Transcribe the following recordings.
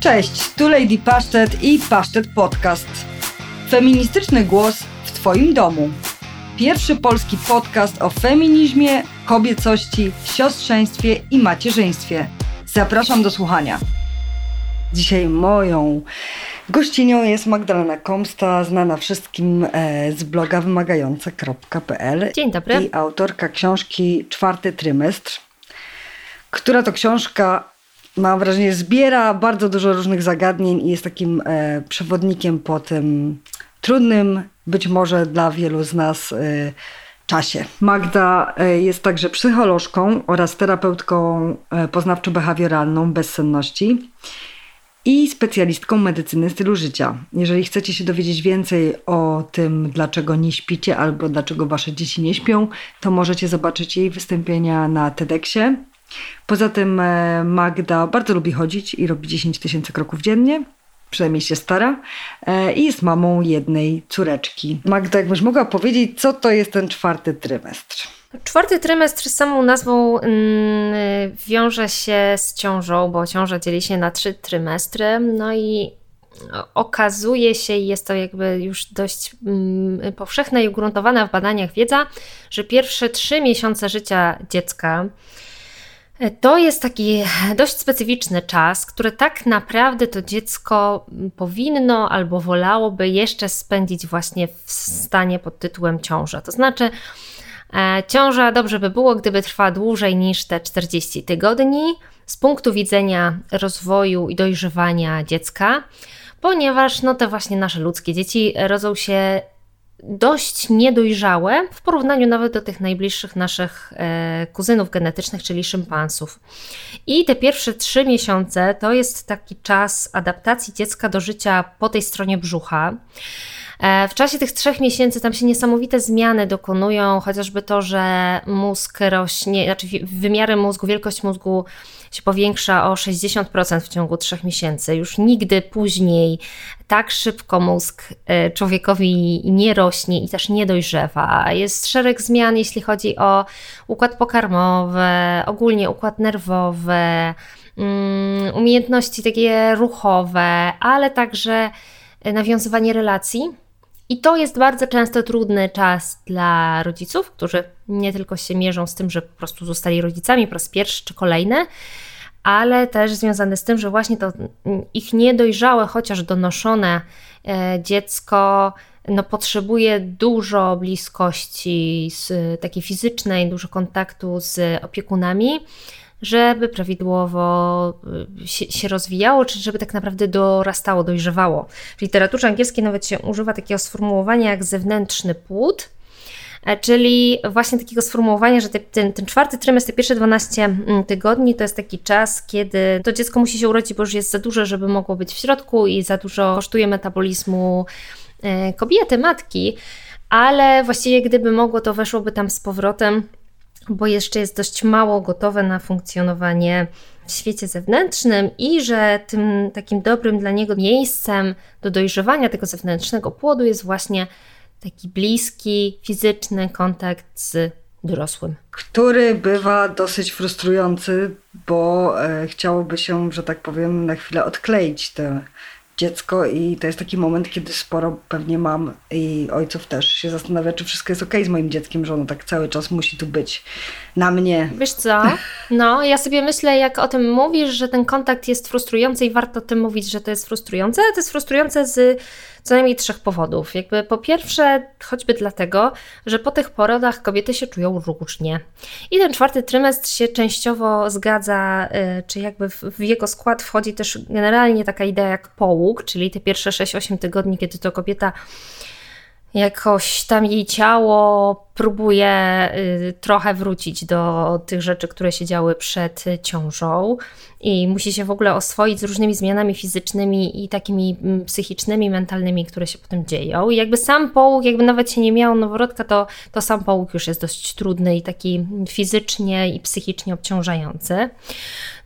Cześć, tu Lady Pasztet i Pasztet Podcast. Feministyczny głos w Twoim domu. Pierwszy polski podcast o feminizmie, kobiecości, siostrzeństwie i macierzyństwie. Zapraszam do słuchania. Dzisiaj moją gościnią jest Magdalena Komsta, znana wszystkim e, z bloga wymagające.pl. Dzień dobry. I autorka książki Czwarty Trymestr, która to książka, mam wrażenie, zbiera bardzo dużo różnych zagadnień i jest takim e, przewodnikiem po tym trudnym, być może dla wielu z nas, e, czasie. Magda jest także psycholożką oraz terapeutką poznawczo-behawioralną bezsenności i specjalistką medycyny stylu życia. Jeżeli chcecie się dowiedzieć więcej o tym, dlaczego nie śpicie albo dlaczego wasze dzieci nie śpią, to możecie zobaczyć jej wystąpienia na TEDxie. Poza tym e, Magda bardzo lubi chodzić i robi 10 tysięcy kroków dziennie. Przynajmniej się stara e, i jest mamą jednej córeczki. Magda, jakbyś mogła powiedzieć, co to jest ten czwarty trymestr? Czwarty trymestr samą nazwą mm, wiąże się z ciążą, bo ciąża dzieli się na trzy trymestry. No i okazuje się, i jest to jakby już dość mm, powszechna i ugruntowana w badaniach wiedza, że pierwsze trzy miesiące życia dziecka to jest taki dość specyficzny czas, który tak naprawdę to dziecko powinno albo wolałoby jeszcze spędzić właśnie w stanie pod tytułem ciąża. To znaczy, E, ciąża dobrze by było, gdyby trwała dłużej niż te 40 tygodni z punktu widzenia rozwoju i dojrzewania dziecka, ponieważ no te właśnie nasze ludzkie dzieci rodzą się dość niedojrzałe w porównaniu nawet do tych najbliższych naszych e, kuzynów genetycznych, czyli szympansów. I te pierwsze trzy miesiące to jest taki czas adaptacji dziecka do życia po tej stronie brzucha. E, w czasie tych trzech miesięcy tam się niesamowite zmiany dokonują, chociażby to, że mózg rośnie, znaczy wymiary mózgu, wielkość mózgu się powiększa o 60% w ciągu trzech miesięcy. Już nigdy później tak szybko mózg e, człowiekowi nie rośnie i też nie dojrzewa. Jest szereg zmian, jeśli chodzi o układ pokarmowy, ogólnie układ nerwowy, mm, umiejętności takie ruchowe, ale także nawiązywanie relacji. I to jest bardzo często trudny czas dla rodziców, którzy nie tylko się mierzą z tym, że po prostu zostali rodzicami po raz pierwszy czy kolejny, ale też związane z tym, że właśnie to ich niedojrzałe, chociaż donoszone e, dziecko no, potrzebuje dużo bliskości z, takiej fizycznej, dużo kontaktu z opiekunami żeby prawidłowo y, się, rozwijało, czy żeby tak naprawdę dorastało, dojrzewało. W literaturze angielskiej nawet się używa takiego sformułowania jak zewnętrzny płód, e, czyli właśnie takiego sformułowania, że te, ten, ten, czwarty trymestr, te pierwsze 12 mm, tygodni to jest taki czas, kiedy to dziecko musi się urodzić, bo już jest za duże, żeby mogło być w środku i za dużo kosztuje metabolizmu e, kobiety, matki, ale właściwie gdyby mogło, to weszłoby tam z powrotem bo jeszcze jest dość mało gotowe na funkcjonowanie w świecie zewnętrznym i że tym takim dobrym dla niego miejscem do dojrzewania tego zewnętrznego płodu jest właśnie taki bliski, fizyczny kontakt z dorosłym. Który bywa dosyć frustrujący, bo e, chciałoby się, że tak powiem, na chwilę odkleić te dziecko i to jest taki moment, kiedy sporo pewnie mam i ojców też się zastanawia, czy wszystko jest ok z moim dzieckiem, że ono tak cały czas musi tu być na mnie. Wiesz co? No, ja sobie myślę, jak o tym mówisz, że ten kontakt jest frustrujący i warto o tym mówić, że to jest frustrujące, to jest frustrujące z co najmniej trzech powodów. Jakby po pierwsze, choćby dlatego, że po tych porodach kobiety się czują różnie. I ten czwarty trymestr się częściowo zgadza, y, czy jakby w jego skład wchodzi też generalnie taka idea jak połóg, czyli te pierwsze 6-8 tygodni, kiedy to kobieta jakoś tam jej ciało próbuje y, trochę wrócić do tych rzeczy, które się działy przed ciążą i musi się w ogóle oswoić z różnymi zmianami fizycznymi i takimi mm, psychicznymi, mentalnymi, które się potem dzieją. I jakby sam połóg, jakby nawet się nie miał noworodka, to, to sam połóg już jest dość trudny i taki fizycznie i psychicznie obciążający.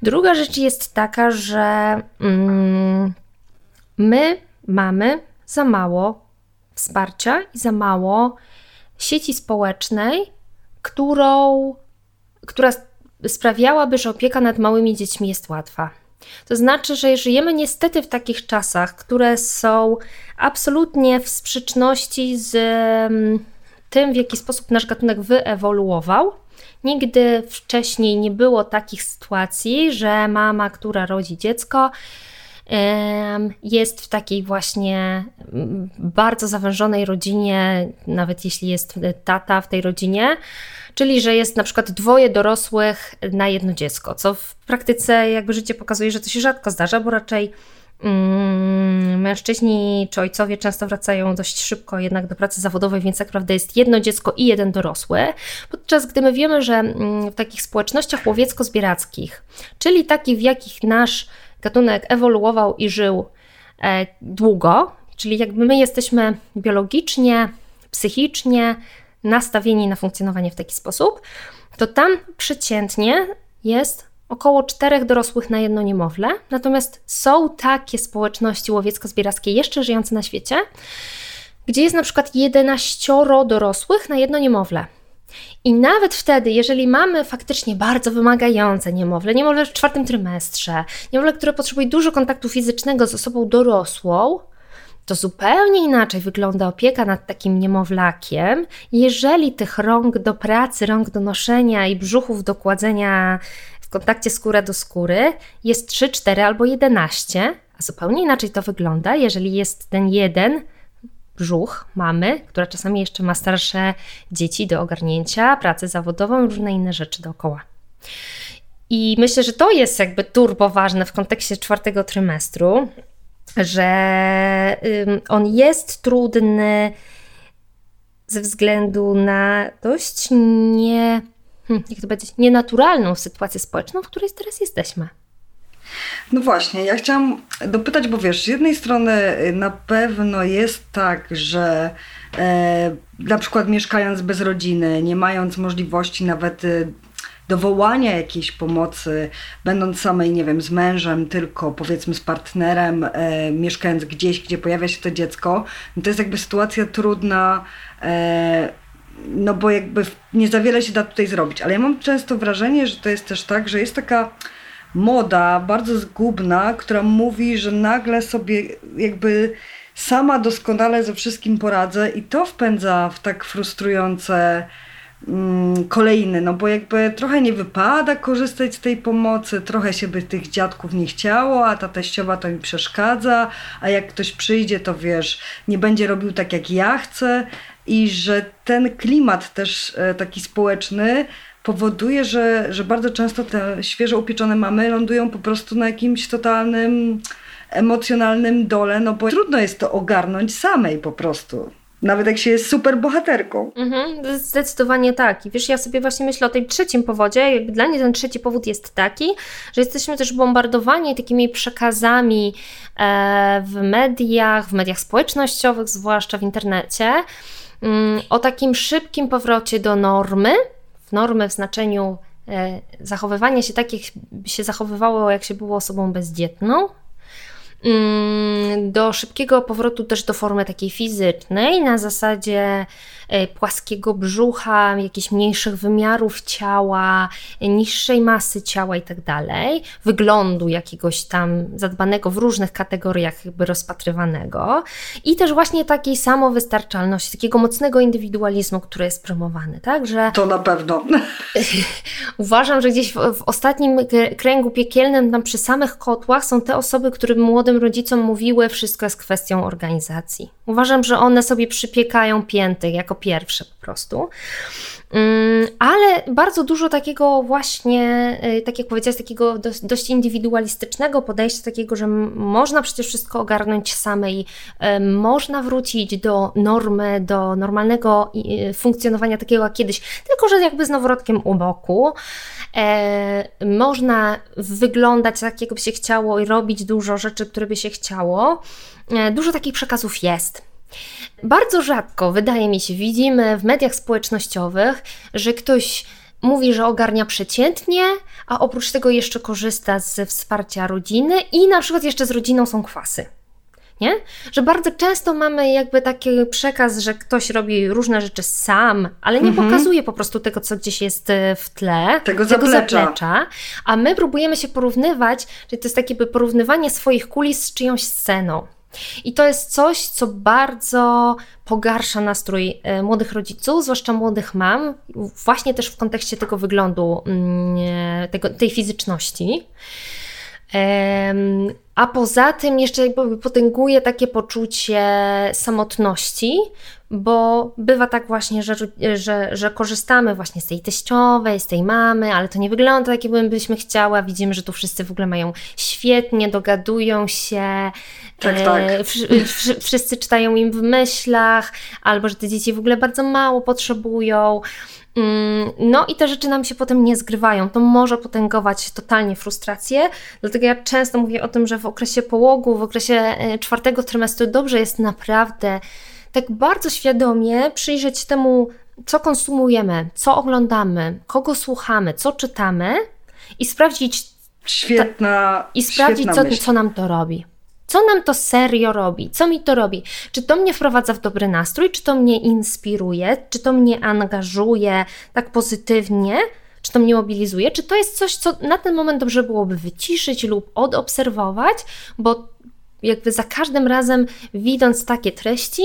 Druga rzecz jest taka, że mm, my mamy za mało wsparcia i za mało sieci społecznej, którą, która sprawiałaby, że opieka nad małymi dziećmi jest łatwa. To znaczy, że żyjemy niestety w takich czasach, które są absolutnie w sprzeczności z mm, tym, w jaki sposób nasz gatunek wyewoluował. Nigdy wcześniej nie było takich sytuacji, że mama, która rodzi dziecko, jest w takiej właśnie mm, bardzo zawężonej rodzinie, nawet jeśli jest tata w tej rodzinie, czyli że jest na przykład dwoje dorosłych na jedno dziecko, co w praktyce jakby życie pokazuje, że to się rzadko zdarza, bo raczej mm, mężczyźni czy ojcowie często wracają dość szybko jednak do pracy zawodowej, więc tak naprawdę jest jedno dziecko i jeden dorosły. Podczas gdy my wiemy, że mm, w takich społecznościach łowiecko-zbierackich, czyli takich, w jakich nasz gatunek ewoluował i żył e, długo, czyli jakby my jesteśmy biologicznie, psychicznie nastawieni na funkcjonowanie w taki sposób, to tam przeciętnie jest około czterech dorosłych na jedno niemowlę. Natomiast są takie społeczności łowiecko-zbierackie jeszcze żyjące na świecie, gdzie jest na przykład 11 dorosłych na jedno niemowlę. I nawet wtedy, jeżeli mamy faktycznie bardzo wymagające niemowlę, niemowlę w czwartym trymestrze, niemowlę, które potrzebuje dużo kontaktu fizycznego z osobą dorosłą, to zupełnie inaczej wygląda opieka nad takim niemowlakiem, jeżeli tych rąk do pracy, rąk do noszenia i brzuchów do kładzenia w kontakcie skóra do skóry jest 3, 4 albo 11, a zupełnie inaczej to wygląda, jeżeli jest ten jeden brzuch mamy, która czasami jeszcze ma starsze dzieci do ogarnięcia, pracę zawodową różne inne rzeczy dookoła. I myślę, że to jest jakby turbo ważne w kontekście czwartego trymestru, że on jest trudny ze względu na dość nie, hmm, jak to powiedzieć, nienaturalną sytuację społeczną, w której teraz jesteśmy. No właśnie, ja chciałam dopytać, bo wiesz, z jednej strony y, na pewno jest tak, że e, na przykład mieszkając bez rodziny, nie mając możliwości nawet y, dowołania jakiejś pomocy, będąc samej, nie wiem, z mężem, tylko powiedzmy z partnerem, e, mieszkając gdzieś, gdzie pojawia się to dziecko, no to jest jakby sytuacja trudna. E, no bo jakby nie za wiele się da tutaj zrobić, ale ja mam często wrażenie, że to jest też tak, że jest taka moda bardzo zgubna, która mówi, że nagle sobie jakby sama doskonale ze wszystkim poradzę i to wpędza w tak frustrujące mm, kolejny, no bo jakby trochę nie wypada korzystać z tej pomocy, trochę się by tych dziadków nie chciało, a ta teściowa to mi przeszkadza, a jak ktoś przyjdzie, to wiesz, nie będzie robił tak jak ja chcę i że ten klimat też e, taki społeczny powoduje, że, że bardzo często te świeżo upieczone mamy lądują po prostu na jakimś totalnym emocjonalnym dole, no bo trudno jest to ogarnąć samej po prostu. Nawet jak się jest super bohaterką. Mhm, zdecydowanie tak. I wiesz, ja sobie właśnie myślę o tej trzecim powodzie. Jakby dla mnie ten trzeci powód jest taki, że jesteśmy też bombardowani takimi przekazami e, w mediach, w mediach społecznościowych, zwłaszcza w internecie, mm, o takim szybkim powrocie do normy, normy w znaczeniu e, zachowywania się tak, jak się zachowywało, jak się było osobą bezdzietną, do szybkiego powrotu też do formy takiej fizycznej, na zasadzie E, płaskiego brzucha, jakichś mniejszych wymiarów ciała, niższej masy ciała itd., tak wyglądu jakiegoś tam zadbanego w różnych kategoriach jakby rozpatrywanego i też właśnie takiej samowystarczalności, takiego mocnego indywidualizmu, który jest promowany, tak, że... To na pewno. Uważam, że gdzieś w, w ostatnim kręgu piekielnym, tam przy samych kotłach są te osoby, które młodym rodzicom mówiły, wszystko jest kwestią organizacji. Uważam, że one sobie przypiekają pięty jako pierwsze po prostu. Mm, ale bardzo dużo takiego właśnie, y, tak jak powiedziałaś, takiego dość indywidualistycznego podejścia, takiego, że można przecież wszystko ogarnąć samej, y, można wrócić do normy, do normalnego y, funkcjonowania takiego jak kiedyś, tylko że jakby z noworodkiem u boku. E, można wyglądać tak, jakby się chciało i robić dużo rzeczy, które by się chciało. E, dużo takich przekazów jest. Bardzo rzadko, wydaje mi się, widzimy w mediach społecznościowych, że ktoś mówi, że ogarnia przeciętnie, a oprócz tego jeszcze korzysta ze wsparcia rodziny i na przykład jeszcze z rodziną są kwasy. Nie? Że bardzo często mamy jakby taki przekaz, że ktoś robi różne rzeczy sam, ale nie mhm. pokazuje po prostu tego, co gdzieś jest e, w tle, tego, tego zaplecza. zaplecza. A my próbujemy się porównywać, czyli to jest takie porównywanie swoich kulis z czyjąś sceną. I to jest coś, co bardzo pogarsza nastrój e, młodych rodziców, zwłaszcza młodych mam, właśnie też w kontekście tego wyglądu, mm, e, tego, tej fizyczności. A poza tym jeszcze potęguje takie poczucie samotności, bo bywa tak właśnie, że, że, że korzystamy właśnie z tej teściowej, z tej mamy, ale to nie wygląda tak, jakbyśmy chciała. Widzimy, że tu wszyscy w ogóle mają świetnie, dogadują się, tak, tak. E, wszyscy czytają im w myślach, albo że te dzieci w ogóle bardzo mało potrzebują. Mm, no i te rzeczy nam się potem nie zgrywają. To może potęgować totalnie frustrację. Dlatego ja często mówię o tym, że w okresie połogu, w okresie e, czwartego trymestru dobrze jest naprawdę tak bardzo świadomie przyjrzeć temu, co konsumujemy, co oglądamy, kogo słuchamy, co czytamy i sprawdzić. Świetna. I sprawdzić, świetna co, co nam to robi. Co nam to serio robi? Co mi to robi? Czy to mnie wprowadza w dobry nastrój? Czy to mnie inspiruje? Czy to mnie angażuje tak pozytywnie? Czy to mnie mobilizuje? Czy to jest coś, co na ten moment dobrze byłoby wyciszyć lub odobserwować? Bo jakby za każdym razem, widząc takie treści,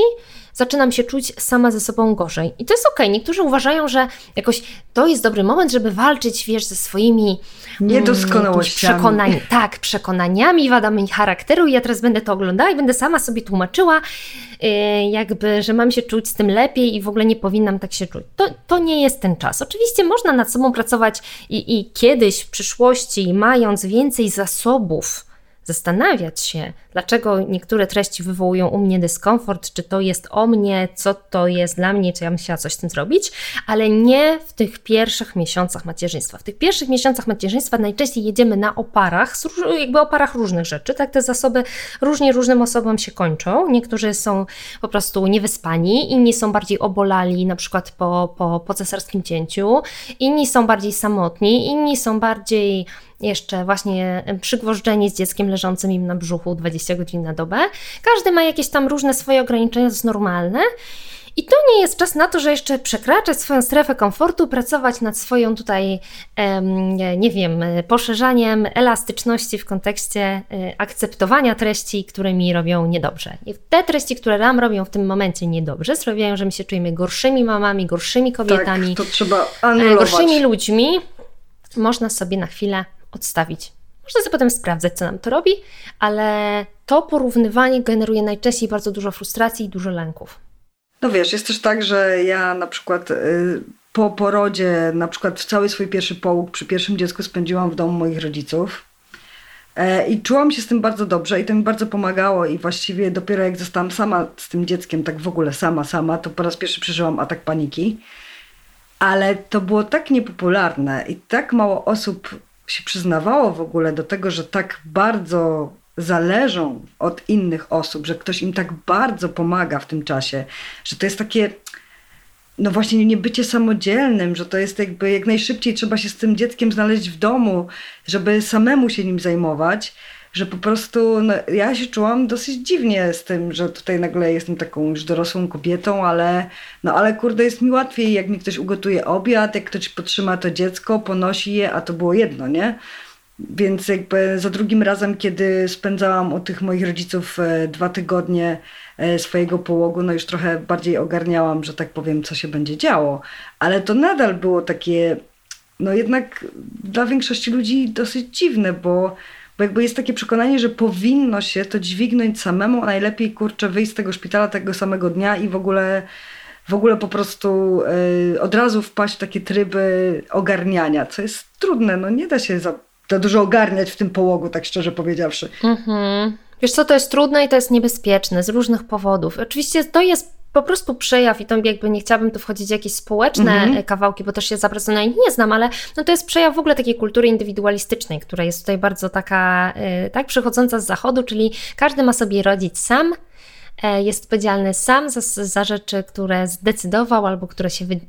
zaczynam się czuć sama ze sobą gorzej. I to jest okej. Okay. Niektórzy uważają, że jakoś to jest dobry moment, żeby walczyć, wiesz, ze swoimi mm, niedoskonałościami. Przekonań, tak, przekonaniami, wadami charakteru. I ja teraz będę to oglądała i będę sama sobie tłumaczyła, yy, jakby, że mam się czuć z tym lepiej i w ogóle nie powinnam tak się czuć. To, to nie jest ten czas. Oczywiście można nad sobą pracować i, i kiedyś w przyszłości, mając więcej zasobów, zastanawiać się, dlaczego niektóre treści wywołują u mnie dyskomfort, czy to jest o mnie, co to jest dla mnie, czy ja bym chciała coś z tym zrobić, ale nie w tych pierwszych miesiącach macierzyństwa. W tych pierwszych miesiącach macierzyństwa najczęściej jedziemy na oparach, jakby oparach różnych rzeczy, tak te zasoby różnie różnym osobom się kończą. Niektórzy są po prostu niewyspani, inni są bardziej obolali, na przykład po, po, po cesarskim cięciu, inni są bardziej samotni, inni są bardziej jeszcze właśnie przygwożdżeni z dzieckiem leżącym im na brzuchu 20 godzin na dobę. Każdy ma jakieś tam różne swoje ograniczenia, to jest normalne. I to nie jest czas na to, że jeszcze przekraczać swoją strefę komfortu, pracować nad swoją tutaj, nie wiem, poszerzaniem elastyczności w kontekście e, akceptowania treści, które mi robią niedobrze. I te treści, które nam robią w tym momencie niedobrze, sprawiają, że my się czujemy gorszymi mamami, gorszymi kobietami, tak, trzeba anulować. gorszymi ludźmi. Można sobie na chwilę odstawić. Można sobie potem sprawdzać, co nam to robi, ale to porównywanie generuje najczęściej bardzo dużo frustracji i dużo lęków. No wiesz, jest też tak, że ja na przykład y, po porodzie, na przykład cały swój pierwszy połóg przy pierwszym dziecku spędziłam w domu moich rodziców. E, I czułam się z tym bardzo dobrze i to mi bardzo pomagało i właściwie dopiero jak zostałam sama z tym dzieckiem, tak w ogóle sama, sama, to po raz pierwszy przeżyłam atak paniki. Ale to było tak niepopularne i tak mało osób się przyznawało w ogóle do tego, że tak bardzo zależą od innych osób, że ktoś im tak bardzo pomaga w tym czasie, że to jest takie, no właśnie nie bycie samodzielnym, że to jest jakby jak najszybciej trzeba się z tym dzieckiem znaleźć w domu, żeby samemu się nim zajmować że po prostu no, ja się czułam dosyć dziwnie z tym, że tutaj nagle jestem taką już dorosłą kobietą, ale no ale kurde jest mi łatwiej, jak mi ktoś ugotuje obiad, jak ktoś podtrzyma to dziecko, ponosi je, a to było jedno, nie? Więc jakby za drugim razem, kiedy spędzałam u tych moich rodziców e, dwa tygodnie e, swojego połogu, no już trochę bardziej ogarniałam, że tak powiem, co się będzie działo. Ale to nadal było takie, no jednak dla większości ludzi dosyć dziwne, bo bo jakby jest takie przekonanie, że powinno się to dźwignąć samemu, a najlepiej kurczę wyjść z tego szpitala tego samego dnia i w ogóle w ogóle po prostu y, od razu wpaść w takie tryby ogarniania, co jest trudne. No nie da się za, za dużo ogarniać w tym połogu, tak szczerze powiedziawszy. Mhm. Wiesz co, to jest trudne i to jest niebezpieczne z różnych powodów. Oczywiście to jest po prostu przejaw i to jakby nie chciałabym tu wchodzić w jakieś społeczne mm-hmm. kawałki, bo też się za bardzo na nich nie znam, ale no to jest przejaw w ogóle takiej kultury indywidualistycznej, która jest tutaj bardzo taka, y, tak, przychodząca z zachodu, czyli każdy ma sobie rodzić sam, e, jest odpowiedzialny sam za, za rzeczy, które zdecydował albo które się wy,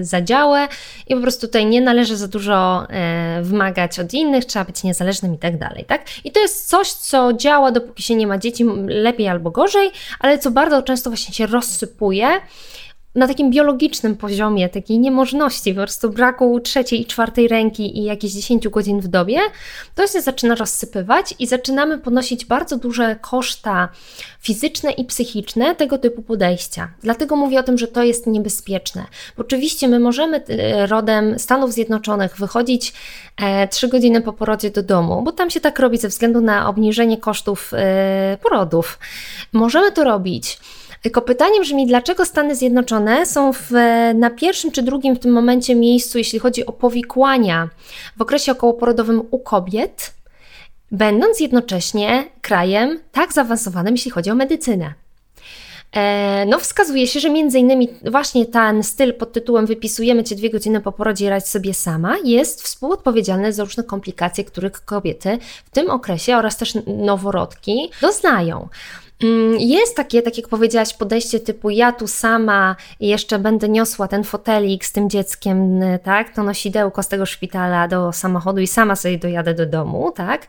zadziały i po prostu tutaj nie należy za dużo e, wymagać od innych, trzeba być niezależnym i tak dalej, tak? I to jest coś, co działa dopóki się nie ma dzieci, lepiej albo gorzej, ale co bardzo często właśnie się rozsypuje na takim biologicznym poziomie, takiej niemożności, po prostu braku trzeciej i czwartej ręki i jakieś 10 godzin w dobie, to się zaczyna rozsypywać i zaczynamy ponosić bardzo duże koszta fizyczne i psychiczne tego typu podejścia. Dlatego mówię o tym, że to jest niebezpieczne. Bo oczywiście my możemy e, rodem Stanów Zjednoczonych wychodzić 3 e, godziny po porodzie do domu, bo tam się tak robi ze względu na obniżenie kosztów e, porodów. Możemy to robić tylko pytanie brzmi, dlaczego Stany Zjednoczone są w, na pierwszym czy drugim w tym momencie miejscu, jeśli chodzi o powikłania w okresie okołoporodowym u kobiet, będąc jednocześnie krajem tak zaawansowanym, jeśli chodzi o medycynę. E, no, wskazuje się, że między innymi właśnie ten styl pod tytułem Wypisujemy cię dwie godziny po porodzie radź sobie sama jest współodpowiedzialny za różne komplikacje, których kobiety w tym okresie oraz też noworodki doznają. Mm, jest takie, tak jak powiedziałaś, podejście typu ja tu sama jeszcze będę niosła ten fotelik z tym dzieckiem, tak, to nosidełko z tego szpitala do samochodu i sama sobie dojadę do domu, tak,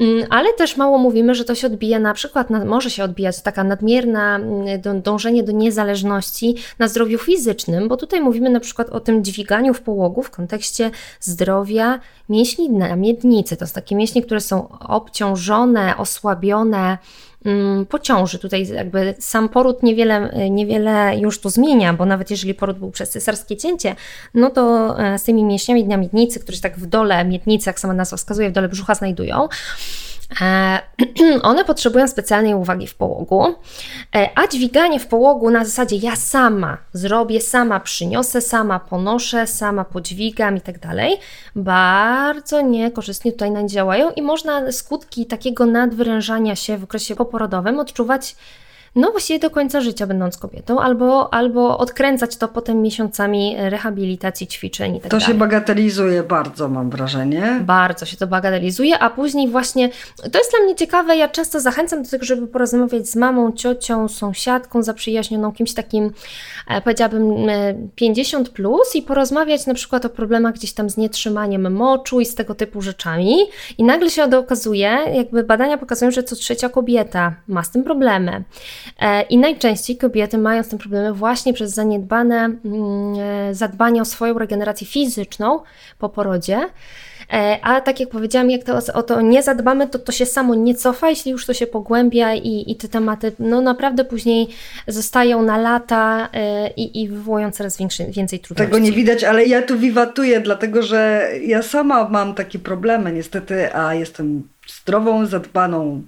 mm, ale też mało mówimy, że to się odbija na przykład, może się odbijać taka nadmierna mm, dążenie do niezależności na zdrowiu fizycznym, bo tutaj mówimy na przykład o tym dźwiganiu w połogu w kontekście zdrowia mięśni na miednicy. To są takie mięśnie, które są obciążone, osłabione, po ciąży. Tutaj jakby sam poród niewiele, niewiele już tu zmienia, bo nawet jeżeli poród był przez cesarskie cięcie, no to e, z tymi mięśniami na miednicy, które się tak w dole miednicy, jak sama nazwa wskazuje, w dole brzucha znajdują, one potrzebują specjalnej uwagi w połogu, e, a dźwiganie w połogu na zasadzie ja sama zrobię, sama przyniosę, sama ponoszę, sama podźwigam i tak dalej, bardzo niekorzystnie tutaj działają i można skutki takiego nadwyrężania się w okresie poporodowym odczuwać no właściwie do końca życia będąc kobietą, albo, albo odkręcać to potem miesiącami rehabilitacji, ćwiczeń i tak To się bagatelizuje bardzo, mam wrażenie. Bardzo się to bagatelizuje, a później właśnie, to jest dla mnie ciekawe, ja często zachęcam do tego, żeby porozmawiać z mamą, ciocią, sąsiadką zaprzyjaźnioną, kimś takim, e, powiedziałabym 50 e, plus i porozmawiać na przykład o problemach gdzieś tam z nietrzymaniem moczu i z tego typu rzeczami i nagle się okazuje, jakby badania pokazują, że co trzecia kobieta ma z tym problemy. E, I najczęściej kobiety mają z tym problemy właśnie przez zaniedbane mm, e, zadbanie o swoją regenerację fizyczną po porodzie. E, a tak jak powiedziałam, jak to, o to nie zadbamy, to to się samo nie cofa, jeśli już to się pogłębia i, i te tematy no naprawdę później zostają na lata i, i wywołują coraz większy, więcej trudności. Tego nie widać, ale ja tu wiwatuję, dlatego że ja sama mam takie problemy niestety, a jestem zdrową, zadbaną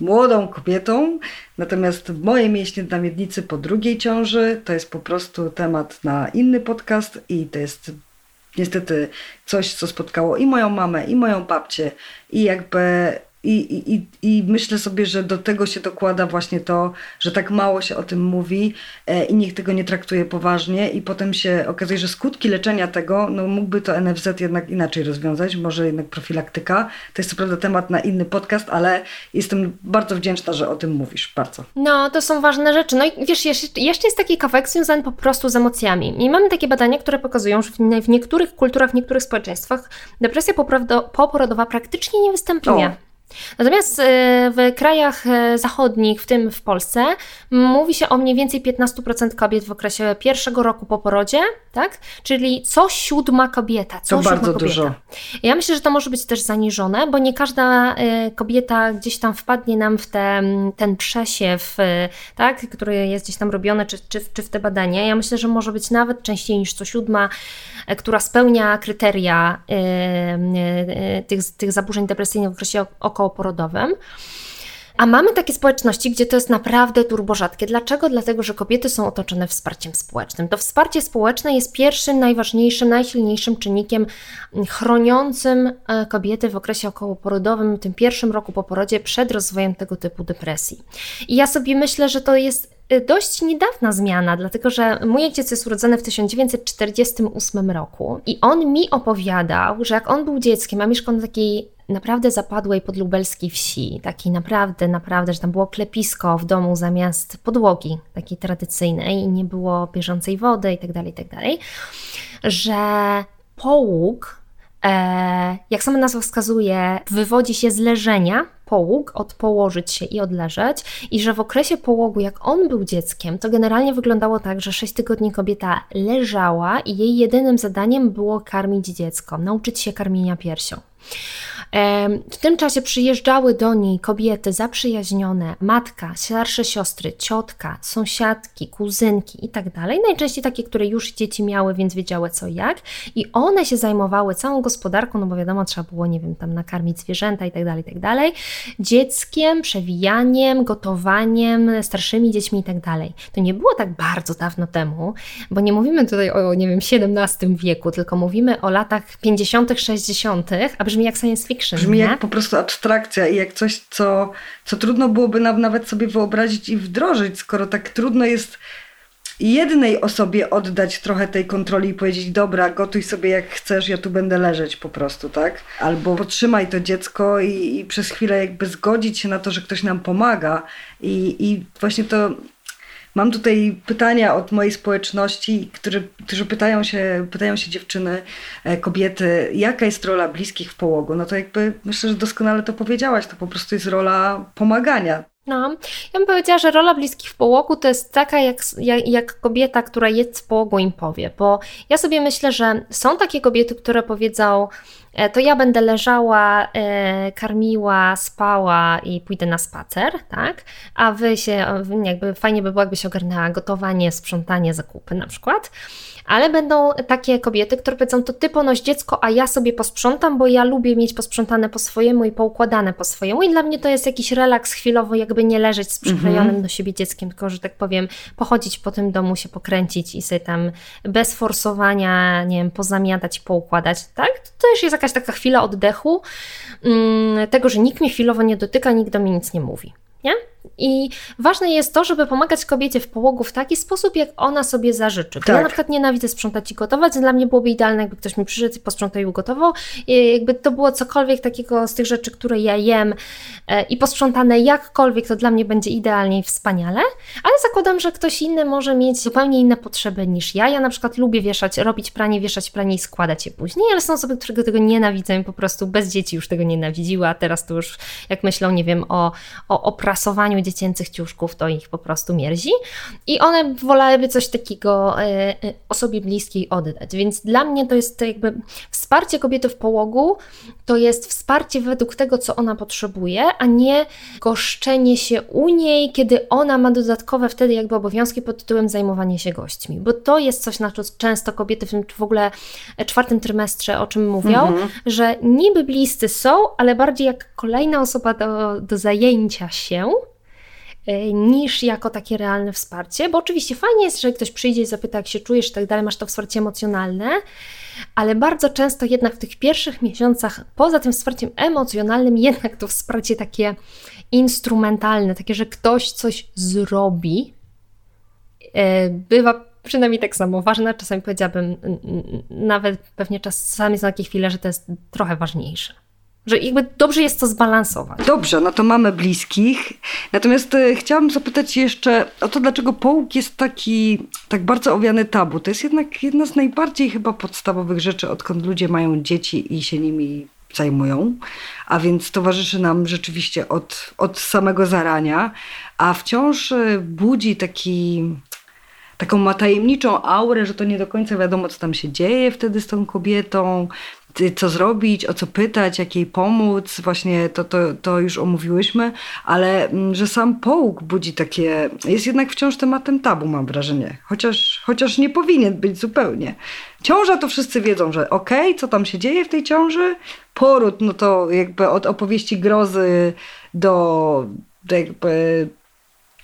młodą kobietą, natomiast moje mięśnie na miednicy po drugiej ciąży to jest po prostu temat na inny podcast i to jest niestety coś, co spotkało i moją mamę, i moją babcię i jakby i, i, I myślę sobie, że do tego się dokłada właśnie to, że tak mało się o tym mówi e, i nikt tego nie traktuje poważnie, i potem się okazuje, że skutki leczenia tego, no mógłby to NFZ jednak inaczej rozwiązać, może jednak profilaktyka. To jest co prawda temat na inny podcast, ale jestem bardzo wdzięczna, że o tym mówisz. Bardzo. No, to są ważne rzeczy. No i wiesz, jeszcze, jeszcze jest taki kawałek związany po prostu z emocjami. I mamy takie badania, które pokazują, że w, niektórych kulturach, w niektórych społeczeństwach depresja poporodowa praktycznie nie występuje. O. Natomiast e, w krajach e, zachodnich, w tym w Polsce, mówi się o mniej więcej 15% kobiet w okresie pierwszego roku po porodzie, tak? Czyli co siódma kobieta. Co to bardzo kobieta. dużo. Ja myślę, że to może być też zaniżone, bo nie każda e, kobieta gdzieś tam wpadnie nam w te, ten przesiew, tak? który jest gdzieś tam robiony, czy, czy, czy w te badania. Ja myślę, że może być nawet częściej niż co siódma, która spełnia kryteria tych, tych zaburzeń depresyjnych w okresie okołoporodowym. A mamy takie społeczności, gdzie to jest naprawdę turborzadkie. Dlaczego? Dlatego, że kobiety są otoczone wsparciem społecznym. To wsparcie społeczne jest pierwszym, najważniejszym, najsilniejszym czynnikiem chroniącym e, kobiety w okresie okołoporodowym, tym pierwszym roku po porodzie, przed rozwojem tego typu depresji. I ja sobie myślę, że to jest Y, dość niedawna zmiana, dlatego że mój ojciec jest urodzony w 1948 roku i on mi opowiadał, że jak on był dzieckiem, a mieszkał na takiej naprawdę zapadłej podlubelskiej wsi, takiej naprawdę, naprawdę, że tam było klepisko w domu zamiast podłogi, takiej tradycyjnej i nie było bieżącej wody i tak dalej, i tak że połóg E, jak sama nazwa wskazuje, wywodzi się z leżenia, połóg, od położyć się i odleżeć, i że w okresie połogu, jak on był dzieckiem, to generalnie wyglądało tak, że 6 tygodni kobieta leżała i jej jedynym zadaniem było karmić dziecko, nauczyć się karmienia piersią. W tym czasie przyjeżdżały do niej kobiety zaprzyjaźnione, matka, starsze siostry, ciotka, sąsiadki, kuzynki i tak. Najczęściej takie, które już dzieci miały, więc wiedziały co jak. I one się zajmowały całą gospodarką, no bo wiadomo, trzeba było, nie wiem, tam nakarmić zwierzęta i tak dalej, tak. Dzieckiem, przewijaniem, gotowaniem, starszymi dziećmi i tak. To nie było tak bardzo dawno temu, bo nie mówimy tutaj o, nie wiem, XVII wieku, tylko mówimy o latach 50., 60., a brzmi jak science fiction fiction. Brzmi nie? jak po prostu abstrakcja i jak coś, co, co trudno byłoby nam nawet sobie wyobrazić i wdrożyć, skoro tak trudno jest jednej osobie oddać trochę tej kontroli i powiedzieć, dobra, gotuj sobie jak chcesz, ja tu będę leżeć po prostu, tak? Albo potrzymaj to dziecko i, i przez chwilę jakby zgodzić się na to, że ktoś nam pomaga i, i właśnie to Mam tutaj pytania od mojej społeczności, którzy, którzy pytają, się, pytają się dziewczyny, e, kobiety, jaka jest rola bliskich w połogu. No to jakby myślę, że doskonale to powiedziałaś, to po prostu jest rola pomagania. No, ja bym powiedziała, że rola bliskich w połogu to jest taka, jak, jak, jak, kobieta, która jest w połogu im powie, bo ja sobie myślę, że są takie kobiety, które powiedzą, to ja będę leżała, e, karmiła, spała i pójdę na spacer, tak? A wy się, jakby fajnie by było, jakby się ogarnęła gotowanie, sprzątanie, zakupy na przykład ale będą takie kobiety, które powiedzą, to ty ponoś dziecko, a ja sobie posprzątam, bo ja lubię mieć posprzątane po swojemu i poukładane po swojemu i dla mnie to jest jakiś relaks chwilowo, jakby nie leżeć z przyklejonym mm -hmm. do siebie dzieckiem, tylko, że tak powiem, pochodzić po tym domu, się pokręcić i sobie tam bez forsowania, nie wiem, pozamiatać, poukładać, tak? To też jest jakaś taka chwila oddechu, mm, tego, że nikt mnie chwilowo nie dotyka, nikt do mnie nic nie mówi, nie? I ważne jest to, żeby pomagać kobiecie w połogu w taki sposób, jak ona sobie zażyczy. Tak. Ja na przykład nienawidzę sprzątać i gotować, dla mnie byłoby idealne, jakby ktoś mi przyszedł i posprzątał i ugotował. I jakby to było cokolwiek takiego z tych rzeczy, które ja jem e, i posprzątane jakkolwiek, to dla mnie będzie idealnie i wspaniale, ale zakładam, że ktoś inny może mieć zupełnie inne potrzeby niż ja. Ja na przykład lubię wieszać, robić pranie, wieszać pranie i składać je później, ale są osoby, które tego nienawidzą i po prostu bez dzieci już tego nienawidziły, a teraz to już jak myślą, nie wiem, o, o oprasowaniu dziecięcych ciuszków, to ich po prostu mierzi i one wolałyby coś takiego e, e, osobie bliskiej oddać. Więc dla mnie to jest to jakby wsparcie kobiety w połogu, to jest wsparcie według tego, co ona potrzebuje, a nie goszczenie się u niej, kiedy ona ma dodatkowe wtedy jakby obowiązki pod tytułem zajmowanie się gośćmi, bo to jest coś, na co często kobiety w tym w ogóle czwartym trymestrze o czym mówią, mhm. że niby bliscy są, ale bardziej jak kolejna osoba do, do zajęcia się, E, niż jako takie realne wsparcie, bo oczywiście fajnie jest, że ktoś przyjdzie i zapyta, jak się czujesz i tak dalej, masz to wsparcie emocjonalne, ale bardzo często jednak w tych pierwszych miesiącach, poza tym wsparciem emocjonalnym, jednak to wsparcie takie instrumentalne, takie, że ktoś coś zrobi, e, bywa przynajmniej tak samo ważne. Czasami powiedziałabym, nawet pewnie czasami są takie chwile, że to jest trochę ważniejsze. Że jakby dobrze jest to zbalansować. Dobrze, no to mamy bliskich. Natomiast e, chciałabym zapytać jeszcze o to, dlaczego połóg jest taki, tak bardzo owiany tabu. To jest jednak jedna z najbardziej chyba podstawowych rzeczy, odkąd ludzie mają dzieci i się nimi zajmują, a więc towarzyszy nam rzeczywiście od, od samego zarania, a wciąż e, budzi taki, taką ma tajemniczą aurę, że to nie do końca wiadomo, co tam się dzieje wtedy z tą kobietą, co zrobić, o co pytać, jak jej pomóc, właśnie to, to, to już omówiłyśmy, ale mm, że sam połóg budzi takie, jest jednak wciąż tematem tabu, mam wrażenie, chociaż, chociaż nie powinien być zupełnie. Ciąża to wszyscy wiedzą, że okej, okay, co tam się dzieje w tej ciąży, poród, no to jakby od opowieści grozy do, do jakby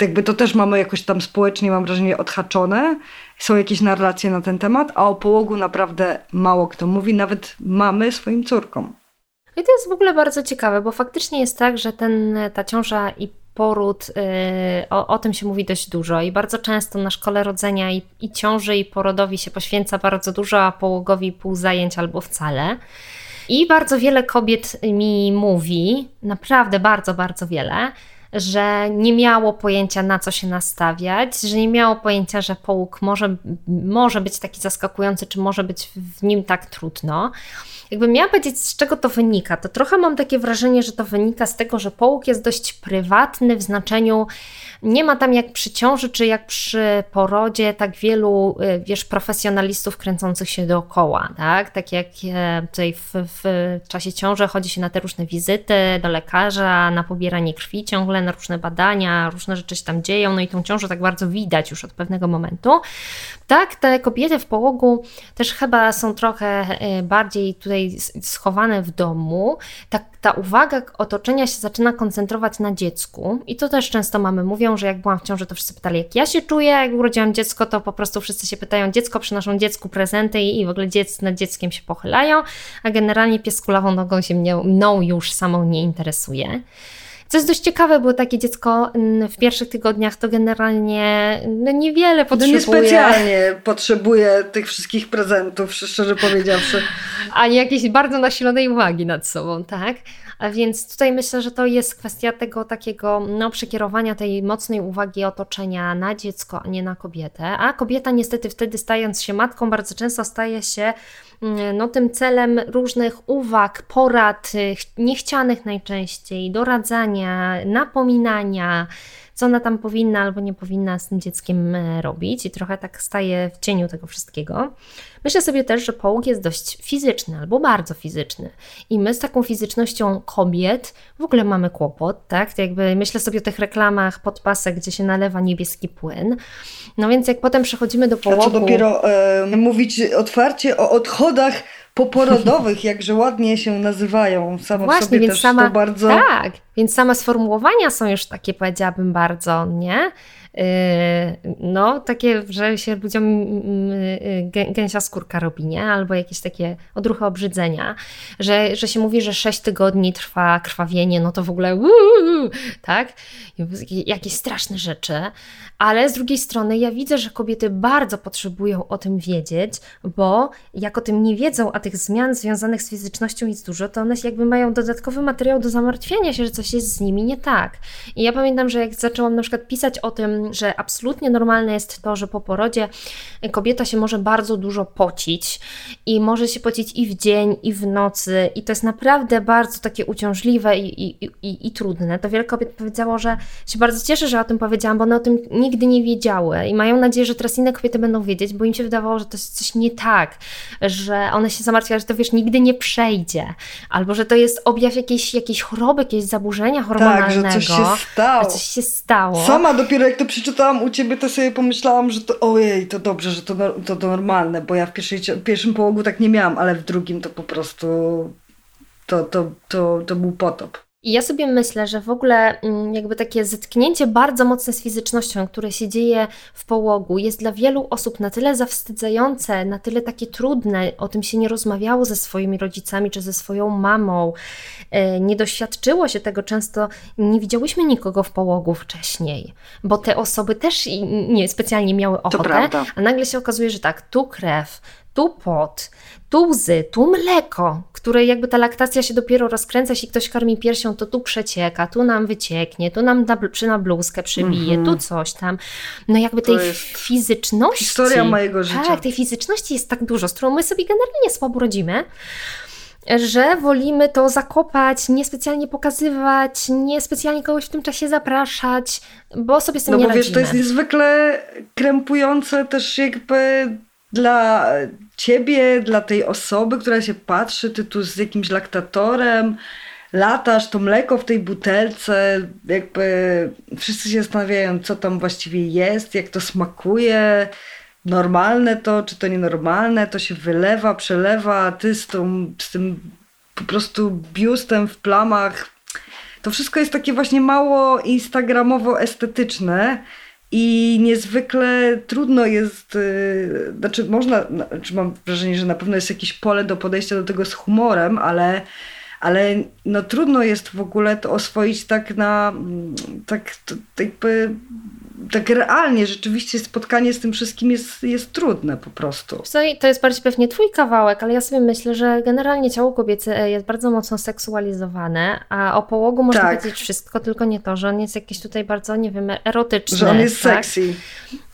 jakby to też mamy jakoś tam społecznie, mam wrażenie, odhaczone. Są jakieś narracje na ten temat, a o połogu naprawdę mało kto mówi, nawet mamy swoim córkom. I to jest w ogóle bardzo ciekawe, bo faktycznie jest tak, że ten, ta ciąża i poród, yy, o, o, tym się mówi dość dużo i bardzo często na szkole rodzenia i, i ciąży i porodowi się poświęca bardzo dużo, a połogowi pół zajęć albo wcale. I bardzo wiele kobiet mi mówi, naprawdę bardzo, bardzo wiele, że nie miało pojęcia na co się nastawiać, że nie miało pojęcia, że połóg może, może być taki zaskakujący, czy może być w nim tak trudno. Jakbym miała powiedzieć, z czego to wynika, to trochę mam takie wrażenie, że to wynika z tego, że połóg jest dość prywatny w znaczeniu nie ma tam jak przy ciąży, czy jak przy porodzie tak wielu, y, wiesz, profesjonalistów kręcących się dookoła, tak? Tak jak e, tutaj w, w czasie ciąży chodzi się na te różne wizyty do lekarza, na pobieranie krwi ciągle, na różne badania, różne rzeczy się tam dzieją, no i tą ciążę tak bardzo widać już od pewnego momentu. Tak, te kobiety w połogu też chyba są trochę e, bardziej tutaj schowane w domu. Tak ta uwaga otoczenia się zaczyna koncentrować na dziecku i to też często mamy mówią, że jak byłam w ciąży, to wszyscy pytali, jak ja się czuję, jak urodziłam dziecko, to po prostu wszyscy się pytają, dziecko przynoszą dziecku prezenty i w ogóle dziec nad dzieckiem się pochylają, a generalnie pies kulawą nogą się mną, mną już samą nie interesuje. Co jest dość ciekawe, bo takie dziecko mm, w pierwszych tygodniach to generalnie no niewiele potrzebuje. No niespecjalnie potrzebuje tych wszystkich prezentów, szczerze powiedziawszy. Ani jakiejś bardzo nasilonej uwagi nad sobą, tak? Więc tutaj myślę, że to jest kwestia tego takiego no, przekierowania tej mocnej uwagi otoczenia na dziecko, a nie na kobietę. A kobieta niestety wtedy stając się matką bardzo często staje się mm, no, tym celem różnych uwag, porad, niechcianych najczęściej, doradzania, napominania, co ona tam powinna albo nie powinna z tym dzieckiem e, robić i trochę tak staje w cieniu tego wszystkiego. Myślę sobie też, że połóg jest dość fizyczny albo bardzo fizyczny i my z taką fizycznością kobiet w ogóle mamy kłopot, tak? To jakby myślę sobie o tych reklamach podpasek, gdzie się nalewa niebieski płyn. No więc jak potem przechodzimy do połogu... A co dopiero e, mówić otwarcie o odchodach poporodowych, jakże ładnie się nazywają. Samo Właśnie, sobie więc też sama, to bardzo... Tak, więc same sformułowania są już takie, powiedziałabym, bardzo, nie? Yy, no, takie, że się ludziom yy, gęsia skórka robi, nie? Albo jakieś takie odruchy obrzydzenia, że, że się mówi, że 6 tygodni trwa krwawienie, no to w ogóle uuu, tak? Jakieś straszne rzeczy, ale z drugiej strony ja widzę, że kobiety bardzo potrzebują o tym wiedzieć, bo jak o tym nie wiedzą, a tych zmian związanych z fizycznością jest dużo, to one jakby mają dodatkowy materiał do zamartwiania się, że coś jest z nimi nie tak. I ja pamiętam, że jak zaczęłam na przykład pisać o tym, że absolutnie normalne jest to, że po porodzie kobieta się może bardzo dużo pocić i może się pocić i w dzień, i w nocy, i to jest naprawdę bardzo takie uciążliwe i, i, i, i trudne. To wiele kobiet powiedziało, że się bardzo cieszę, że o tym powiedziałam, bo one o tym nigdy nie wiedziały i mają nadzieję, że teraz inne kobiety będą wiedzieć, bo im się wydawało, że to jest coś nie tak, że one się zamartwiały, że to wiesz, nigdy nie przejdzie, albo że to jest objaw jakiejś, jakiejś choroby, jakieś zaburzenia hormonalnego. Tak, że coś się stało. Coś się stało. Sama dopiero jak to przeczytałam u Ciebie, to sobie pomyślałam, że to ojej, to dobrze, że to, to, to normalne, bo ja w, pierwszej, w pierwszym połogu tak nie miałam, ale w drugim to po prostu to, to, to, to był potop. I ja sobie myślę, że w ogóle mm, jakby takie zetknięcie bardzo mocne z fizycznością, które się dzieje w połogu, jest dla wielu osób na tyle zawstydzające, na tyle takie trudne, o tym się nie rozmawiało ze swoimi rodzicami czy ze swoją mamą, e, nie doświadczyło się tego często, nie widziałyśmy nikogo w połogu wcześniej, bo te osoby też nie specjalnie miały ochotę, a nagle się okazuje, że tak, tu krew, tu pot, tu łzy, tu mleko, które jakby ta laktacja się dopiero rozkręca, jeśli ktoś karmi piersią, to tu przecieka, tu nam wycieknie, tu nam na, przy na bluzkę przybije, mm -hmm. tu coś tam. No jakby tej fizyczności. Historia mojego życia. Tak, tej fizyczności jest tak dużo, z którą my sobie generalnie słabo rodzimy że wolimy to zakopać, niespecjalnie pokazywać, niespecjalnie kogoś w tym czasie zapraszać, bo sobie z tym no nie bo radzimy. wiesz, to jest niezwykle krępujące też jakby dla ciebie, dla tej osoby, która się patrzy, ty tu z jakimś laktatorem, latasz, to mleko w tej butelce, jakby wszyscy się zastanawiają, co tam właściwie jest, jak to smakuje, normalne to, czy to nienormalne, to się wylewa, przelewa, ty z, tą, z tym po prostu biustem w plamach. To wszystko jest takie właśnie mało instagramowo estetyczne i niezwykle trudno jest, yy, znaczy można, znaczy mam wrażenie, że na pewno jest jakieś pole do podejścia do tego z humorem, ale, ale no trudno jest w ogóle to oswoić tak na, tak, tak jakby tak realnie rzeczywiście spotkanie z tym wszystkim jest, jest trudne po prostu. To jest bardziej pewnie twój kawałek, ale ja sobie myślę, że generalnie ciało kobiece jest bardzo mocno seksualizowane, a o połogu można tak. powiedzieć wszystko, tylko nie to, że on jest jakiś tutaj bardzo, nie wiem, erotyczny. Że on jest tak? sexy.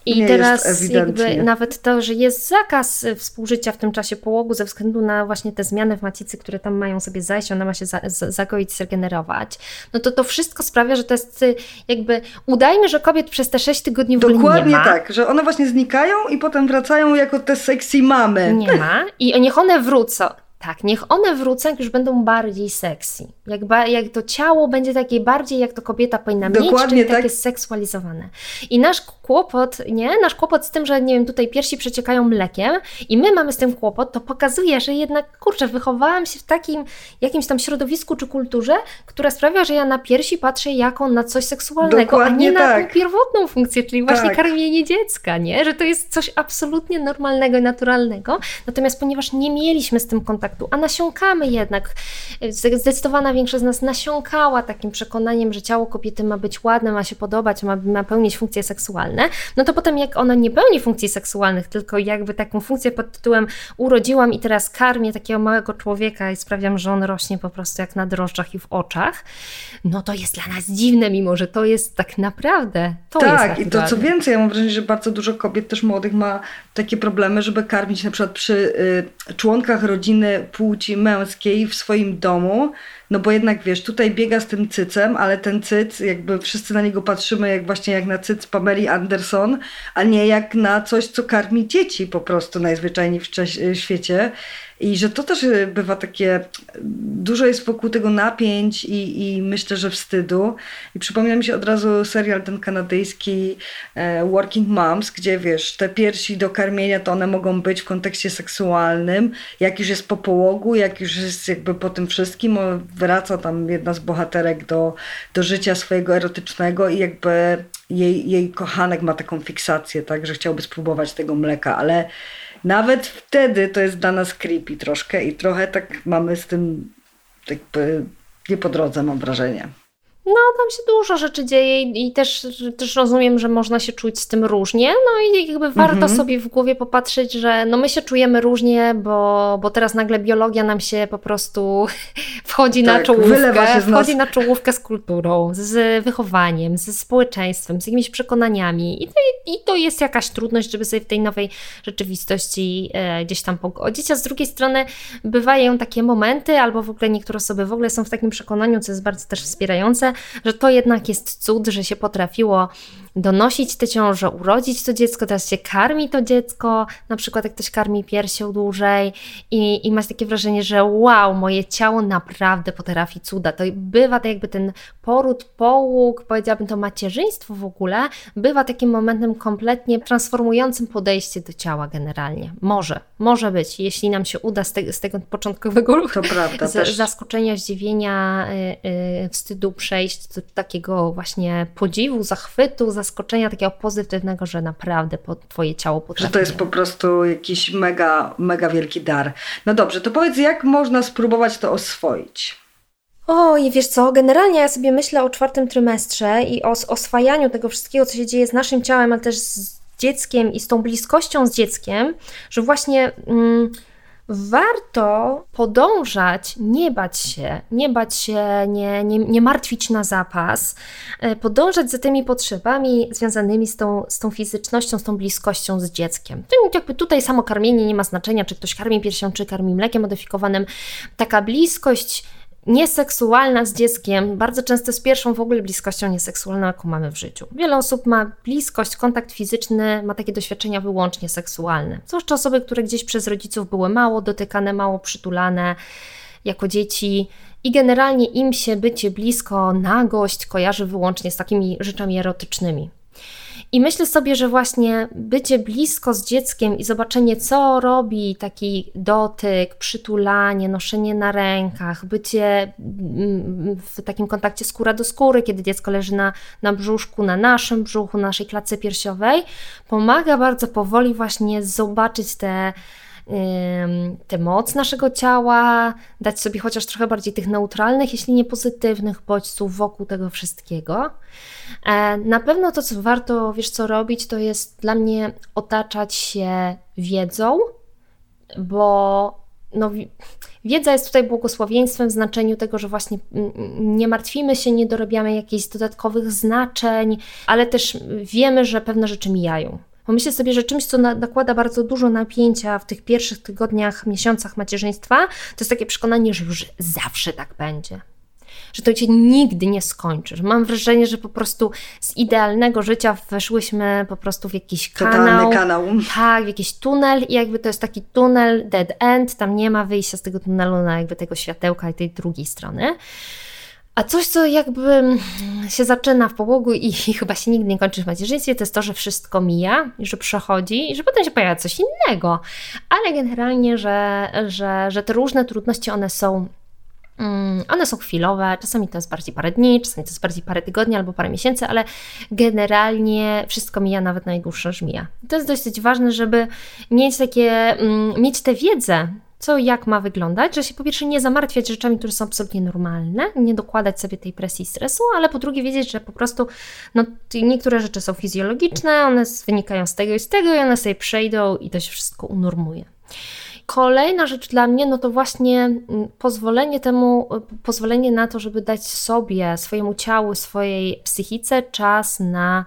I teraz jakby nawet to, że jest zakaz współżycia w tym czasie połogu ze względu na właśnie te zmiany w macicy, które tam mają sobie zajść, ona ma się za, za, zagoić, zregenerować, no to to wszystko sprawia, że to jest y, jakby udajmy, że kobiet przez te 6 tygodni w ogóle Dokładnie nie ma. tak, że one właśnie znikają i potem wracają jako te sexy mamy. Nie ma i niech one wrócą. Tak, niech one wrócą, jak już będą bardziej sexy. Jak, ba, jak to ciało będzie takie bardziej, jak to kobieta powinna Dokładnie mieć, czyli tak. takie seksualizowane. I nasz kłopot, nie? Nasz kłopot z tym, że nie wiem, tutaj piersi przeciekają mlekiem i my mamy z tym kłopot, to pokazuje, że jednak, kurczę, wychowałam się w takim jakimś tam środowisku czy kulturze, która sprawia, że ja na piersi patrzę jako na coś seksualnego, Dokładnie a nie tak. na tą pierwotną funkcję, czyli właśnie tak. karmienie dziecka, nie? Że to jest coś absolutnie normalnego i naturalnego. Natomiast ponieważ nie mieliśmy z tym kontaktu, a nasiąkamy jednak, zdecydowana większość z nas nasiąkała takim przekonaniem, że ciało kobiety ma być ładne, ma się podobać, ma, ma pełnić funkcje seksualne, no to potem jak ona nie pełni funkcji seksualnych, tylko jakby taką funkcję pod tytułem urodziłam i teraz karmię takiego małego człowieka i sprawiam, że on rośnie po prostu jak na drożdżach i w oczach, no to jest dla nas dziwne, mimo że to jest tak naprawdę to Tak, i to co więcej, ja mam wrażenie, że bardzo dużo kobiet też młodych ma takie problemy, żeby karmić na przykład przy y, członkach rodziny płci męskiej w swoim domu, no bo jednak wiesz, tutaj biega z tym cycem, ale ten cyc, jakby wszyscy na niego patrzymy jak właśnie jak na cyc Pameli Anderson, a nie jak na coś, co karmi dzieci po prostu najzwyczajniej w świecie. I że to też y, bywa takie, dużo jest wokół tego napięć i, i myślę, że wstydu. I przypomina mi się od razu serial ten kanadyjski e, Working Moms, gdzie wiesz, te piersi do karmienia to one mogą być w kontekście seksualnym. Jak już jest po połogu, jak już jest jakby po tym wszystkim, wraca tam jedna z bohaterek do, do życia swojego erotycznego i jakby jej, jej kochanek ma taką fiksację, tak, że chciałby spróbować tego mleka, ale nawet wtedy to jest dla nas creepy troszkę i trochę tak mamy z tym jakby nie po drodze, mam wrażenie. No, tam się dużo rzeczy dzieje i też, też rozumiem, że można się czuć z tym różnie. No i jakby warto mhm. sobie w głowie popatrzeć, że no my się czujemy różnie, bo, bo teraz nagle biologia nam się po prostu wchodzi tak, na czołówkę, wchodzi na czołówkę z kulturą, z wychowaniem, ze społeczeństwem, z jakimiś przekonaniami. I to, i to jest jakaś trudność, żeby sobie w tej nowej rzeczywistości e, gdzieś tam pogodzić. A z drugiej strony bywają takie momenty, albo w ogóle niektóre osoby w ogóle są w takim przekonaniu, co jest bardzo też wspierające, że to jednak jest cud, że się potrafiło donosić tę ciążę, urodzić to dziecko, teraz się karmi to dziecko, na przykład jak ktoś karmi piersią dłużej i, i masz takie wrażenie, że wow, moje ciało naprawdę potrafi cuda. To bywa tak jakby ten poród, połóg, powiedziałabym to macierzyństwo w ogóle, bywa takim momentem kompletnie transformującym podejście do ciała generalnie. Może, może być, jeśli nam się uda z, te, z tego początkowego to prawda, z, zaskoczenia, zdziwienia, yy, yy, wstydu przejść do takiego właśnie podziwu, zachwytu, zaskoczenia takiego pozytywnego, że naprawdę po, twoje ciało potrafi. Że to jest po prostu jakiś mega, mega wielki dar. No dobrze, to powiedz, jak można spróbować to oswoić? O, i wiesz co, generalnie ja sobie myślę o czwartym trymestrze i o oswajaniu tego wszystkiego, co się dzieje z naszym ciałem, ale też z dzieckiem i z tą bliskością z dzieckiem, że właśnie... Mm, warto podążać, nie bać się, nie bać się, nie, nie, nie martwić na zapas, e, podążać za tymi potrzebami związanymi z tą, z tą fizycznością, z tą bliskością z dzieckiem. Jakby tutaj samo karmienie nie ma znaczenia, czy ktoś karmi piersią, czy karmi mlekiem modyfikowanym. Taka bliskość nieseksualna z dzieckiem, bardzo często z pierwszą w ogóle bliskością nieseksualną, jaką mamy w życiu. Wiele osób ma bliskość, kontakt fizyczny, ma takie doświadczenia wyłącznie seksualne. Zwłaszcza osoby, które gdzieś przez rodziców były mało dotykane, mało przytulane jako dzieci. I generalnie im się bycie blisko, nagość kojarzy wyłącznie z takimi rzeczami erotycznymi. I myślę sobie, że właśnie bycie blisko z dzieckiem i zobaczenie, co robi taki dotyk, przytulanie, noszenie na rękach, bycie mm, w takim kontakcie skóra do skóry, kiedy dziecko leży na, na brzuszku, na naszym brzuchu, naszej klatce piersiowej, pomaga bardzo powoli właśnie zobaczyć te tę moc naszego ciała, dać sobie chociaż trochę bardziej tych neutralnych, jeśli nie pozytywnych bodźców wokół tego wszystkiego. E, na pewno to, co warto, wiesz co robić, to jest dla mnie otaczać się wiedzą, bo no, wiedza jest tutaj błogosławieństwem w znaczeniu tego, że właśnie nie martwimy się, nie dorabiamy jakichś dodatkowych znaczeń, ale też wiemy, że pewne rzeczy mijają. Bo myślę sobie, że czymś, co nakłada bardzo dużo napięcia w tych pierwszych tygodniach, miesiącach macierzyństwa, to jest takie przekonanie, że już zawsze tak będzie że to cię nigdy nie skończysz. Mam wrażenie, że po prostu z idealnego życia weszłyśmy po prostu w jakiś kanał. kanał. Tak, w jakiś tunel i jakby to jest taki tunel dead end, tam nie ma wyjścia z tego tunelu na jakby tego światełka i tej drugiej strony. A coś, co jakby się zaczyna w połogu i, chyba się nigdy nie kończy w macierzyństwie, to jest to, że wszystko mija, że przechodzi i że potem się pojawia coś innego. Ale generalnie, że, że, że te różne trudności, one są Mm, one są chwilowe, czasami to jest bardziej parę dni, czasami to jest bardziej parę tygodni albo parę miesięcy, ale generalnie wszystko mija, nawet najdłuższe żmija. To jest dosyć ważne, żeby mieć takie, mm, mieć tę wiedzę, co jak ma wyglądać, że się po pierwsze nie zamartwiać rzeczami, które są absolutnie normalne, nie dokładać sobie tej presji i stresu, ale po drugie wiedzieć, że po prostu no, niektóre rzeczy są fizjologiczne, one wynikają z tego i z tego i one sobie przejdą i to się wszystko unormuje. Kolejna rzecz dla mnie, no to właśnie pozwolenie temu, pozwolenie na to, żeby dać sobie, swojemu ciału, swojej psychice czas na,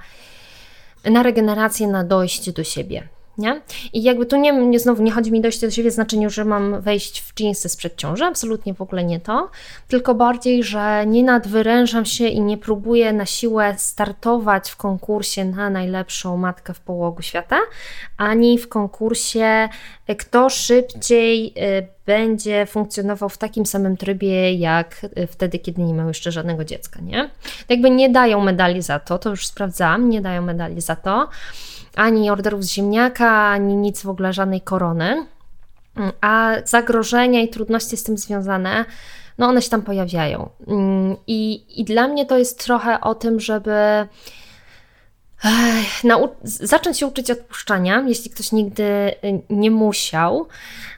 na regenerację, na dojście do siebie. Nie? I jakby tu nie, nie, znowu nie chodzi mi dojść do siebie w znaczeniu, że mam wejść w jeansy sprzed ciąży, absolutnie w ogóle nie to, tylko bardziej, że nie nadwyrężam się i nie próbuję na siłę startować w konkursie na najlepszą matkę w połogu świata, ani w konkursie kto szybciej y, będzie funkcjonował w takim samym trybie, jak y, wtedy, kiedy nie miał jeszcze żadnego dziecka, nie? Jakby nie dają medali za to, to już sprawdzam, nie dają medali za to, ani orderów z ziemniaka, ani nic w ogóle, żadnej korony. A zagrożenia i trudności z tym związane, no one się tam pojawiają. I, i dla mnie to jest trochę o tym, żeby zacząć się uczyć odpuszczania, jeśli ktoś nigdy y, nie musiał,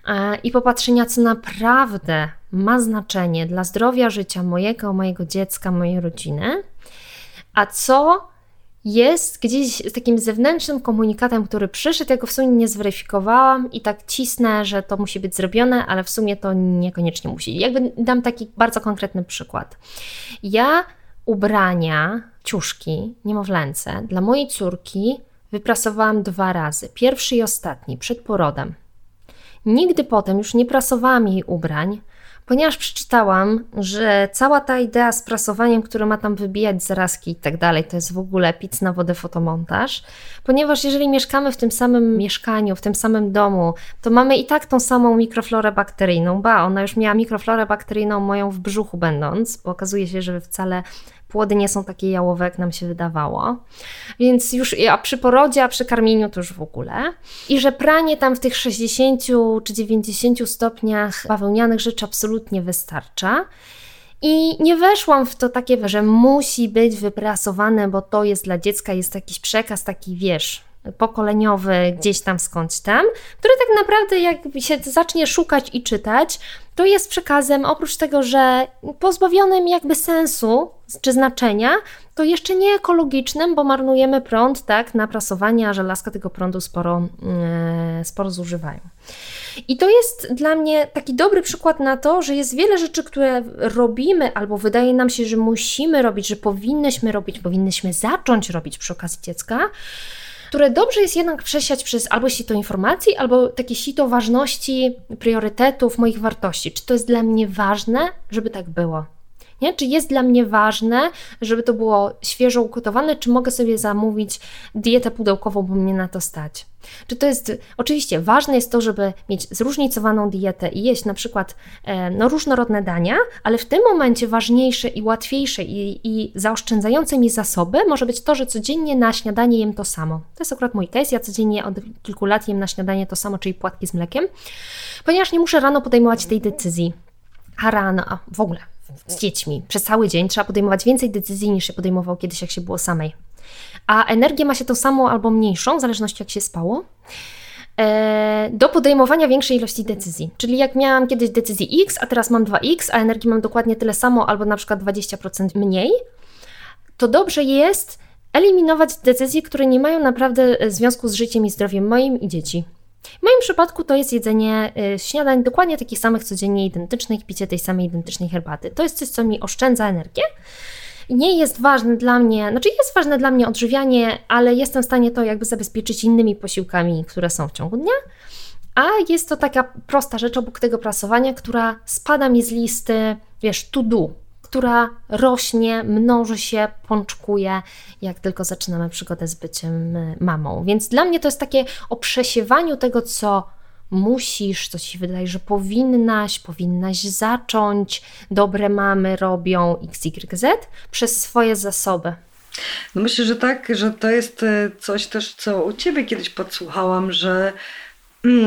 e, i popatrzenia, co naprawdę ma znaczenie dla zdrowia życia mojego, mojego dziecka, mojej rodziny, a co jest gdzieś z takim zewnętrznym komunikatem, który przyszedł, ja go w sumie nie zweryfikowałam i tak cisnę, że to musi być zrobione, ale w sumie to niekoniecznie musi. Jakby dam taki bardzo konkretny przykład. Ja ubrania, ciuszki niemowlęce dla mojej córki wyprasowałam dwa razy. Pierwszy i ostatni, przed porodem. Nigdy potem już nie prasowałam jej ubrań, ponieważ przeczytałam, że cała ta idea z prasowaniem, które ma tam wybijać zarazki i tak dalej, to jest w ogóle pic na wodę fotomontaż, ponieważ jeżeli mieszkamy w tym samym mieszkaniu, w tym samym domu, to mamy i tak tą samą mikroflorę bakteryjną. Ba, ona już miała mikroflorę bakteryjną moją w brzuchu będąc, bo okazuje się, że wcale płody nie są takie jałowe, jak nam się wydawało. Więc już, a przy porodzie, a przy karmieniu to już w ogóle. I że pranie tam w tych 60 czy 90 stopniach bawełnianych rzeczy absolutnie wystarcza. I nie weszłam w to takie, że musi być wyprasowane, bo to jest dla dziecka, jest jakiś przekaz taki, wiesz, pokoleniowy gdzieś tam skądś tam, który tak naprawdę jak się zacznie szukać i czytać, to jest przekazem oprócz tego, że pozbawionym jakby sensu czy znaczenia, to jeszcze nie ekologicznym, bo marnujemy prąd tak na prasowanie, a żelazka tego prądu sporo, yy, sporo zużywają. I to jest dla mnie taki dobry przykład na to, że jest wiele rzeczy, które robimy, albo wydaje nam się, że musimy robić, że powinnyśmy robić, powinnyśmy zacząć robić przy okazji dziecka, które dobrze jest jednak przesiać przez albo sito informacji, albo takie sito ważności, priorytetów, moich wartości. Czy to jest dla mnie ważne, żeby tak było? Nie? Czy jest dla mnie ważne, żeby to było świeżo ugotowane, czy mogę sobie zamówić dietę pudełkową, bo mnie na to stać? Czy to jest, oczywiście ważne jest to, żeby mieć zróżnicowaną dietę i jeść na przykład e, no, różnorodne dania, ale w tym momencie ważniejsze i łatwiejsze i, i zaoszczędzające mi zasoby może być to, że codziennie na śniadanie jem to samo. To jest akurat mój case, ja codziennie od kilku lat jem na śniadanie to samo, czyli płatki z mlekiem, ponieważ nie muszę rano podejmować tej decyzji. A rano, a w ogóle z dziećmi przez cały dzień trzeba podejmować więcej decyzji niż się podejmował kiedyś, jak się było samej. A energię ma się tą samą albo mniejszą, w zależności jak się spało. e, do podejmowania większej ilości decyzji. Czyli jak miałam kiedyś decyzję X, a teraz mam 2X, a energii mam dokładnie tyle samo, albo na przykład 20% mniej, to dobrze jest eliminować decyzje, które nie mają naprawdę związku z życiem i zdrowiem moim i dzieci. W moim przypadku to jest jedzenie y, śniadań dokładnie takich samych codziennie identycznych, picie tej samej identycznej herbaty. To jest coś, co mi oszczędza energię. Nie jest ważne dla mnie, znaczy jest ważne dla mnie odżywianie, ale jestem w stanie to jakby zabezpieczyć innymi posiłkami, które są w ciągu dnia. A jest to taka prosta rzecz obok tego prasowania, która spada mi z listy, wiesz, to do, która rośnie, mnoży się, pączkuje, jak tylko zaczynamy przygodę z byciem y, mamą. Więc dla mnie to jest takie o przesiewaniu tego, co musisz, co ci wydaje, że powinnaś, powinnaś zacząć, dobre mamy robią XYZ przez swoje zasoby. No myślę, że tak, że to jest y, coś też, co u ciebie kiedyś podsłuchałam, że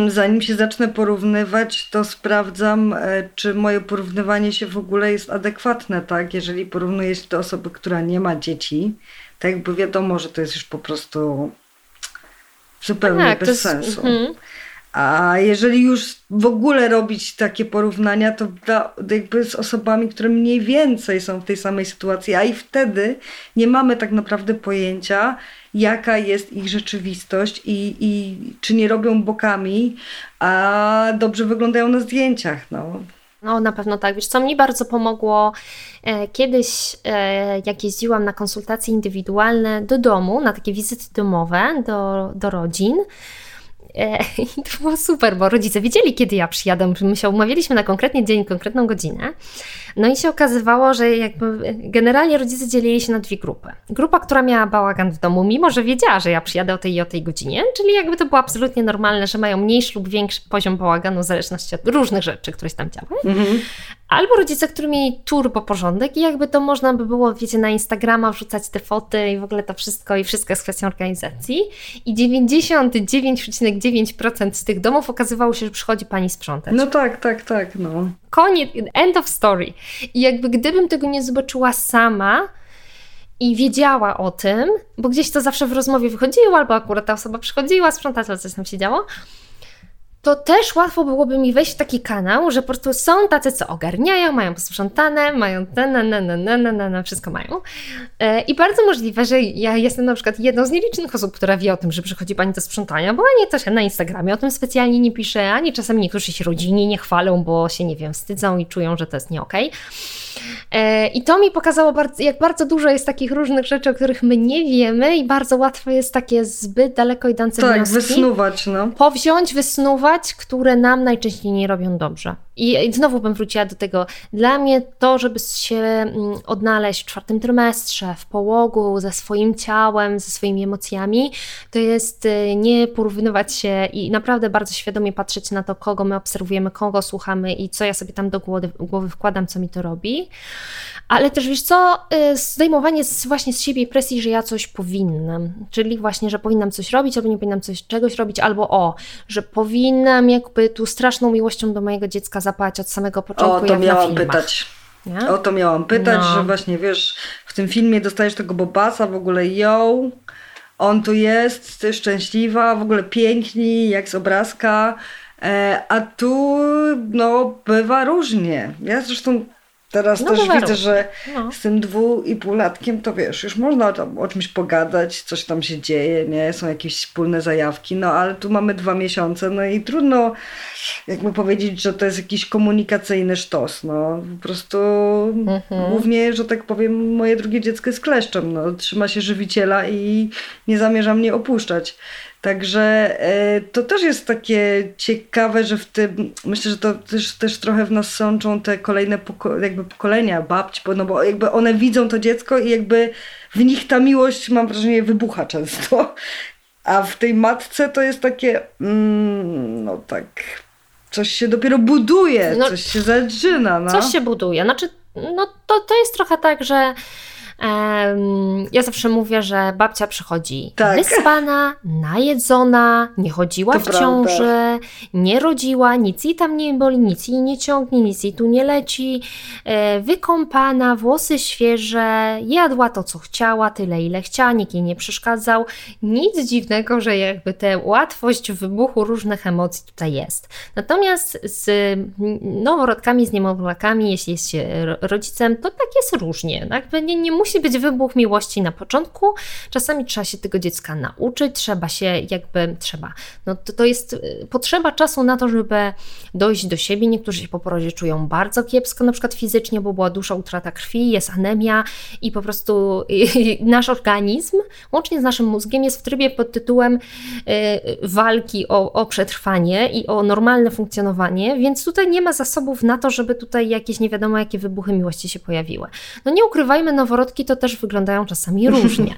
zanim się zacznę porównywać, to sprawdzam, e, czy moje porównywanie się w ogóle jest adekwatne, tak? Jeżeli porównuję się do osoby, która nie ma dzieci, to jakby wiadomo, że to jest już po prostu zupełnie tak, bez jest, sensu. Mm -hmm. A jeżeli już w ogóle robić takie porównania, to dla, jakby z osobami, które mniej więcej są w tej samej sytuacji, a i wtedy nie mamy tak naprawdę pojęcia, jaka jest ich rzeczywistość i, i czy nie robią bokami, a dobrze wyglądają na zdjęciach. No. No, na pewno tak. Wiesz, co mi bardzo pomogło e, kiedyś, e, jak jeździłam na konsultacje indywidualne do domu, na takie wizyty domowe do, do rodzin, I to było super, bo rodzice wiedzieli, kiedy ja przyjadę. My się umawialiśmy na konkretny dzień, konkretną godzinę. No i się okazywało, że jakby generalnie rodzice dzielili się na dwie grupy. Grupa, która miała bałagan w domu, mimo że wiedziała, że ja przyjadę o tej i o tej godzinie, czyli jakby to było absolutnie normalne, że mają mniejszy lub większy poziom bałaganu w zależności od różnych rzeczy, które się tam działy. Mhm. Albo rodzice, którzy mieli turbo porządek i jakby to można by było, wiecie, na Instagrama wrzucać te foty i w ogóle to wszystko i wszystko jest kwestią organizacji. I 99,9% z tych domów okazywało się, że przychodzi pani sprzątać. No tak, tak, tak, no. Koniec, end of story. I jakby gdybym tego nie zobaczyła sama, i wiedziała o tym, bo gdzieś to zawsze w rozmowie wychodziło, albo akurat ta osoba przychodziła sprzątać, albo coś tam się działo, to też łatwo byłoby mi wejść w taki kanał, że po prostu są tacy, co ogarniają, mają posprzątane, mają te, na, na, na, na, na, na, wszystko mają. E, I bardzo możliwe, że ja jestem na przykład jedną z nielicznych osób, która wie o tym, że przychodzi pani do sprzątania, bo ani się na Instagramie o tym specjalnie nie pisze, ani czasami niektórzy się rodzinie nie chwalą, bo się, nie wiem, wstydzą i czują, że to jest nie okej. Okay. E, I to mi pokazało, jak bardzo dużo jest takich różnych rzeczy, o których my nie wiemy i bardzo łatwo jest takie zbyt daleko idące tak, wnioski. Tak, wysnuwać, no. Powziąć, wysnuwać, które nam najczęściej nie robią dobrze. I znowu bym wróciła do tego. Dla mnie to, żeby się mm, odnaleźć w czwartym trymestrze, w połogu, ze swoim ciałem, ze swoimi emocjami, to jest y, nie porównywać się i naprawdę bardzo świadomie patrzeć na to, kogo my obserwujemy, kogo słuchamy i co ja sobie tam do głowy, głowy wkładam, co mi to robi. Ale też wiesz co, y, zdejmowanie z, właśnie z siebie presji, że ja coś powinnam. Czyli właśnie, że powinnam coś robić, albo nie powinnam coś czegoś robić, albo o, że powinnam jakby tu straszną miłością do mojego dziecka zapać od samego początku. O, to miałam pytać. Nie? O to miałam pytać, no. że właśnie wiesz, w tym filmie dostajesz tego Bobasa, w ogóle ją, on tu jest, szczęśliwa, w ogóle piękni, jak z obrazka, e, a tu no bywa różnie. Ja zresztą Teraz no też widzę, że no. z tym dwu i półlatkiem to wiesz, już można tam o czymś pogadać, coś tam się dzieje, nie? Są jakieś wspólne zajawki, no ale tu mamy dwa miesiące, no i trudno jakby powiedzieć, że to jest jakiś komunikacyjny sztos, no. Po prostu mhm. głównie, że tak powiem, moje drugie dziecko jest kleszczem, no. Trzyma się żywiciela i nie zamierza mnie opuszczać. Także e, to też jest takie ciekawe, że w tym, myślę, że to też, też trochę w nas sączą te kolejne poko jakby pokolenia babci, bo, no bo jakby one widzą to dziecko i jakby w nich ta miłość, mam wrażenie, wybucha często. A w tej matce to jest takie, mm, no tak, coś się dopiero buduje, no, coś się zaczyna. No. Coś się buduje. Znaczy, no to, to jest trochę tak, że Ja zawsze mówię, że babcia przychodzi tak. wyspana, najedzona, nie chodziła to w prawda. ciąży, nie rodziła, nic jej tam nie boli, nic jej nie ciągnie, nic jej tu nie leci, e, wykąpana, włosy świeże, jadła to, co chciała, tyle, ile chciała, nikt jej nie przeszkadzał. Nic dziwnego, że jakby tę łatwość wybuchu różnych emocji tutaj jest. Natomiast z noworodkami, z niemowlakami, jeśli jest się rodzicem, to tak jest różnie. Tak? Nie, nie musi być wybuch miłości na początku. Czasami trzeba się tego dziecka nauczyć, trzeba się jakby, trzeba. No to, to jest y, potrzeba czasu na to, żeby dojść do siebie. Niektórzy się po porodzie czują bardzo kiepsko, na przykład fizycznie, bo była dusza utrata krwi, jest anemia i po prostu nasz organizm, łącznie z naszym mózgiem, jest w trybie pod tytułem y, walki o, o przetrwanie i o normalne funkcjonowanie, więc tutaj nie ma zasobów na to, żeby tutaj jakieś nie wiadomo jakie wybuchy miłości się pojawiły. No nie ukrywajmy, noworodki to też wyglądają czasami różnie.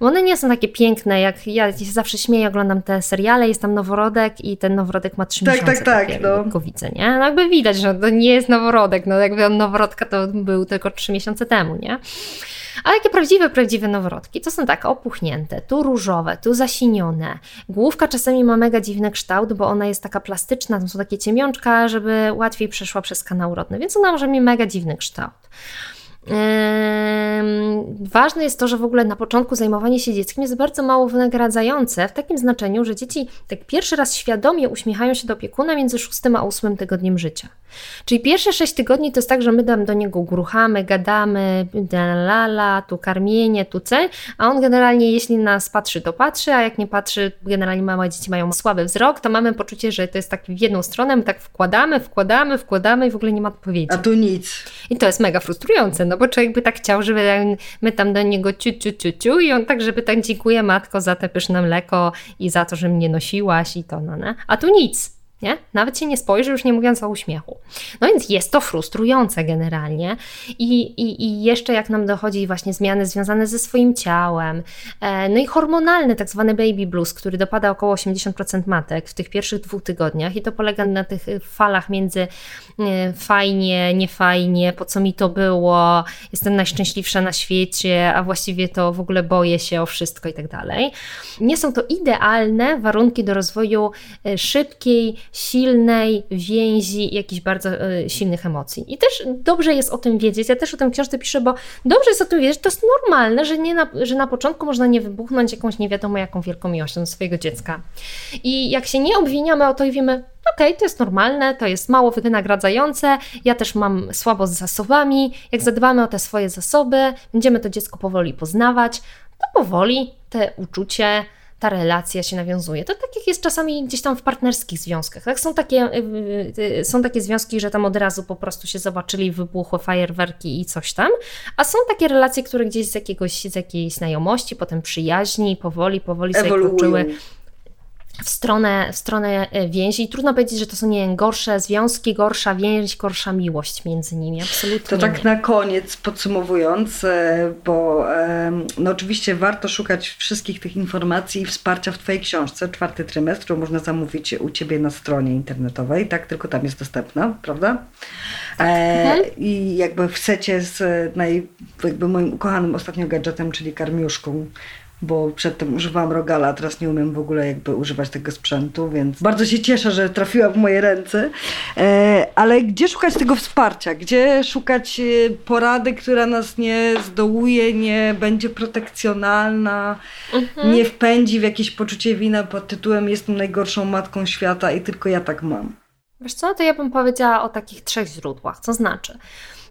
Bo one nie są takie piękne, jak ja się zawsze śmieję, oglądam te seriale, jest tam noworodek i ten noworodek ma trzy tak, miesiące. Tak, tak, no. go widzę, nie? No jakby widać, że to nie jest noworodek, no jakby on noworodka to był tylko trzy miesiące temu, nie? A jakie prawdziwe, prawdziwe noworodki to są tak opuchnięte, tu różowe, tu zasinione. Główka czasami ma mega dziwny kształt, bo ona jest taka plastyczna, to są takie ciemiączka, żeby łatwiej przeszła przez kanał rodny, więc ona może mieć mega dziwny kształt. Ważne jest to, że w ogóle na początku zajmowanie się dzieckiem jest bardzo mało wynagradzające, w takim znaczeniu, że dzieci tak pierwszy raz świadomie uśmiechają się do opiekuna między 6 a 8 tygodniem życia. Czyli pierwsze 6 tygodni to jest tak, że my tam do niego gruchamy, gadamy, la, tu karmienie, tu cel, a on generalnie jeśli nas patrzy, to patrzy, a jak nie patrzy, generalnie małe dzieci mają słaby wzrok, to mamy poczucie, że to jest tak w jedną stronę, my tak wkładamy, wkładamy, wkładamy i w ogóle nie ma odpowiedzi. A tu nic. I to jest mega frustrujące, no bo człowiek by tak chciał, żeby my tam do niego ciu, ciu, ciu, ciu i on tak, żeby tak dziękuję matko za te pyszne mleko i za to, że mnie nosiłaś i to, no, no. A tu nic. Nie? Nawet się nie spojrzy, już nie mówiąc o uśmiechu. No więc jest to frustrujące generalnie. I, i, i jeszcze jak nam dochodzi właśnie zmiany związane ze swoim ciałem, e, no i hormonalny, tak zwany baby blues, który dopada około 80% matek w tych pierwszych dwóch tygodniach i to polega na tych falach między e, fajnie, niefajnie, po co mi to było, jestem najszczęśliwsza na świecie, a właściwie to w ogóle boję się o wszystko i tak dalej. Nie są to idealne warunki do rozwoju e, szybkiej, silnej więzi, jakichś bardzo y, silnych emocji. I też dobrze jest o tym wiedzieć, ja też o tym książce piszę, bo dobrze jest o tym wiedzieć, to jest normalne, że, nie na, że na początku można nie wybuchnąć jakąś nie wiadomo jaką wielką miłością do swojego dziecka. I jak się nie obwiniamy o to i wiemy, okej, okay, to jest normalne, to jest mało wynagradzające, ja też mam słabo z zasobami, jak zadbamy o te swoje zasoby, będziemy to dziecko powoli poznawać, to powoli te uczucie, ta relacja się nawiązuje. To tak jak jest czasami gdzieś tam w partnerskich związkach. Tak? Są, takie, y, y, są takie związki, że tam od razu po prostu się zobaczyli, wybuchły fajerwerki i coś tam, a są takie relacje, które gdzieś z, jakiegoś, z jakiejś znajomości, potem przyjaźni, powoli, powoli sobie kroczyły w stronę, w stronę e, więzi. I trudno powiedzieć, że to są nie gorsze związki, gorsza więź, gorsza miłość między nimi. Absolutnie. To tak nie. na koniec podsumowując, e, bo no oczywiście warto szukać wszystkich tych informacji i wsparcia w Twojej książce, czwarty trymestr, którą można zamówić u Ciebie na stronie internetowej, tak? Tylko tam jest dostępna, prawda? E, mhm. I jakby w secie z naj, jakby moim ukochanym ostatnio gadżetem, czyli karmiuszką, bo przedtem używałam Rogala, a teraz nie umiem w ogóle jakby używać tego sprzętu, więc bardzo się cieszę, że trafiła w moje ręce. E, ale gdzie szukać tego wsparcia? Gdzie szukać e, porady, która nas nie zdołuje, nie będzie protekcjonalna, mhm. nie wpędzi w jakieś poczucie winy pod tytułem jestem najgorszą matką świata i tylko ja tak mam? Wiesz co, to ja bym powiedziała o takich trzech źródłach. Co znaczy,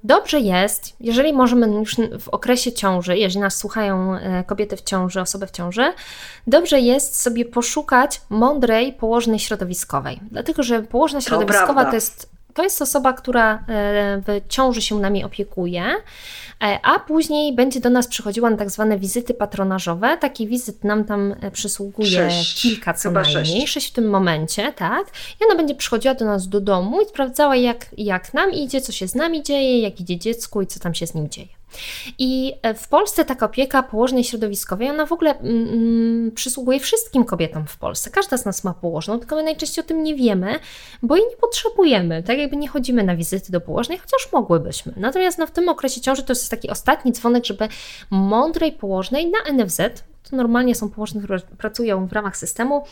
Dobrze jest, jeżeli możemy już w okresie ciąży, jeżeli nas słuchają e, kobiety w ciąży, osoby w ciąży, dobrze jest sobie poszukać mądrej położnej środowiskowej. Dlatego, że położna środowiskowa to, to jest to jest osoba, która e, w ciąży się nami opiekuje, e, a później będzie do nas przychodziła na tak zwane wizyty patronażowe. Taki wizyt nam tam e, przysługuje sześć, kilka co najmniej, sześć. sześć w tym momencie, tak. I ona będzie przychodziła do nas do domu i sprawdzała, jak, jak nam idzie, co się z nami dzieje, jak idzie dziecku i co tam się z nim dzieje. I e, w Polsce taka opieka położnej środowiskowej, ona w ogóle mm, mm, przysługuje wszystkim kobietom w Polsce. Każda z nas ma położną, tylko my najczęściej o tym nie wiemy, bo jej nie potrzebujemy. Tak jakby nie chodzimy na wizyty do położnej, chociaż mogłybyśmy. Natomiast no, w tym okresie ciąży to jest taki ostatni dzwonek, żeby mądrej położnej na NFZ, to normalnie są położne, które pracują w ramach systemu,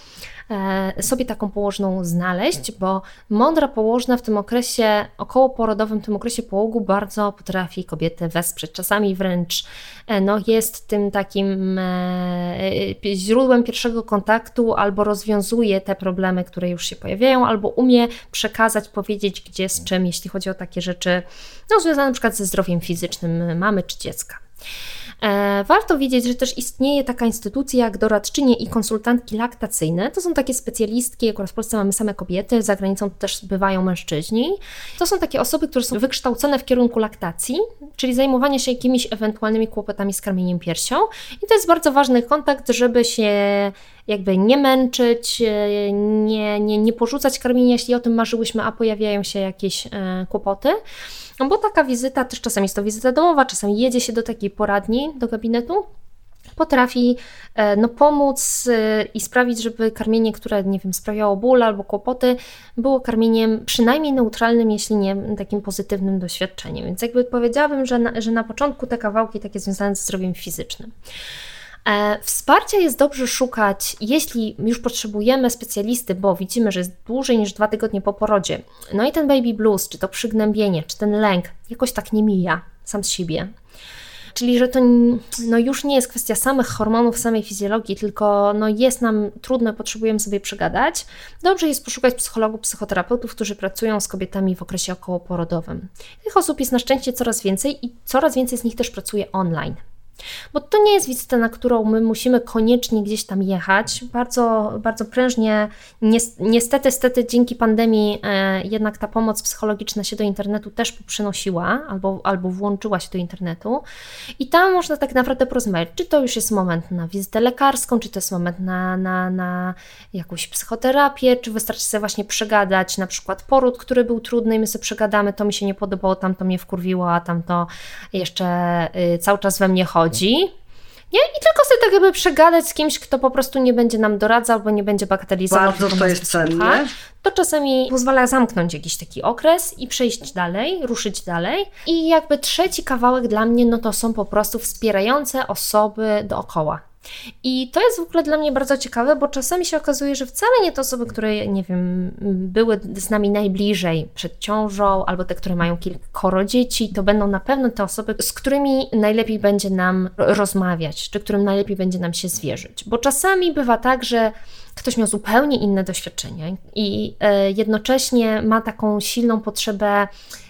e, sobie taką położną znaleźć, bo mądra położna w tym okresie okołoporodowym, w tym okresie połogu bardzo potrafi kobietę wesprzeć. Czasami wręcz e, no, jest tym takim e, źródłem pierwszego kontaktu albo rozwiązuje te problemy, które już się pojawiają, albo umie przekazać, powiedzieć gdzie z czym, jeśli chodzi o takie rzeczy no, związane na przykład ze zdrowiem fizycznym mamy czy dziecka. E, warto wiedzieć, że też istnieje taka instytucja jak doradczynie i konsultantki laktacyjne. To są takie specjalistki, akurat w Polsce mamy same kobiety, za granicą też bywają mężczyźni. To są takie osoby, które są wykształcone w kierunku laktacji, czyli zajmowania się jakimiś ewentualnymi kłopotami z karmieniem piersią. I to jest bardzo ważny kontakt, żeby się jakby nie męczyć, e, nie, nie, nie porzucać karmienia, jeśli o tym marzyłyśmy, a pojawiają się jakieś e, kłopoty. No bo taka wizyta, też czasami jest to wizyta domowa, czasami jedzie się do takiej poradni, do gabinetu, potrafi e, no, pomóc e, i sprawić, żeby karmienie, które nie wiem, sprawiało ból albo kłopoty, było karmieniem przynajmniej neutralnym, jeśli nie takim pozytywnym doświadczeniem. Więc jakby powiedziałabym, że na, że na początku te kawałki takie związane ze zdrowiem fizycznym. E, wsparcia jest dobrze szukać, jeśli już potrzebujemy specjalisty, bo widzimy, że jest dłużej niż dwa tygodnie po porodzie. No i ten baby blues, czy to przygnębienie, czy ten lęk, jakoś tak nie mija sam z siebie. Czyli, że to no już nie jest kwestia samych hormonów, samej fizjologii, tylko no jest nam trudno, potrzebujemy sobie przegadać. Dobrze jest poszukać psychologów, psychoterapeutów, którzy pracują z kobietami w okresie okołoporodowym. Tych osób jest na szczęście coraz więcej i coraz więcej z nich też pracuje online. Bo to nie jest wizyta, na którą my musimy koniecznie gdzieś tam jechać. Bardzo, bardzo prężnie, niestety, niestety dzięki pandemii e, jednak ta pomoc psychologiczna się do internetu też poprzynosiła albo, albo włączyła się do internetu i tam można tak naprawdę porozmawiać, czy to już jest moment na wizytę lekarską, czy to jest moment na, na, na jakąś psychoterapię, czy wystarczy sobie właśnie przegadać na przykład poród, który był trudny i my sobie przegadamy, to mi się nie podobało, tamto mnie wkurwiło, a tamto jeszcze y, cały czas we mnie chodzi Nie? I tylko sobie tak jakby przegadać z kimś, kto po prostu nie będzie nam doradzał, albo nie będzie bagatelizował. Bardzo to jest cenne. To czasami pozwala zamknąć jakiś taki okres i przejść dalej, ruszyć dalej. I jakby trzeci kawałek dla mnie, no to są po prostu wspierające osoby dookoła. I to jest w ogóle dla mnie bardzo ciekawe, bo czasami się okazuje, że wcale nie te osoby, które, nie wiem, były z nami najbliżej przed ciążą, albo te, które mają kilkoro dzieci, to będą na pewno te osoby, z którymi najlepiej będzie nam rozmawiać, czy którym najlepiej będzie nam się zwierzyć. Bo czasami bywa tak, że ktoś miał zupełnie inne doświadczenie i e, jednocześnie ma taką silną potrzebę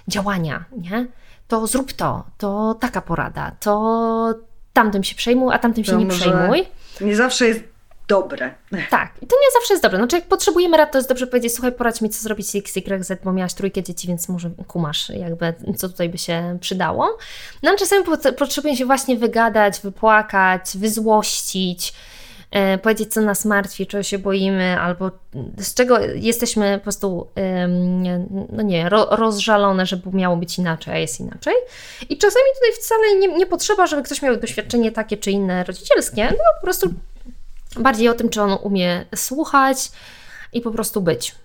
działania, nie? To zrób to, to taka porada, to tamtym się przejmuj, a tamtym się nie przejmuj. Nie zawsze jest dobre. Tak, i to nie zawsze jest dobre. Znaczy, jak potrzebujemy rad, to jest dobrze powiedzieć, słuchaj, poradź mi, co zrobić z XYZ, bo miałaś trójkę dzieci, więc może kumasz, jakby, co tutaj by się przydało. No, czasami potrzebujemy się właśnie wygadać, wypłakać, wyzłościć, powiedzieć, co nas martwi, czego się boimy, albo z czego jesteśmy po prostu, no nie, rozżalone, żeby miało być inaczej, a jest inaczej. I czasami tutaj wcale nie, nie potrzeba, żeby ktoś miał doświadczenie takie czy inne rodzicielskie, no po prostu bardziej o tym, czy on umie słuchać i po prostu być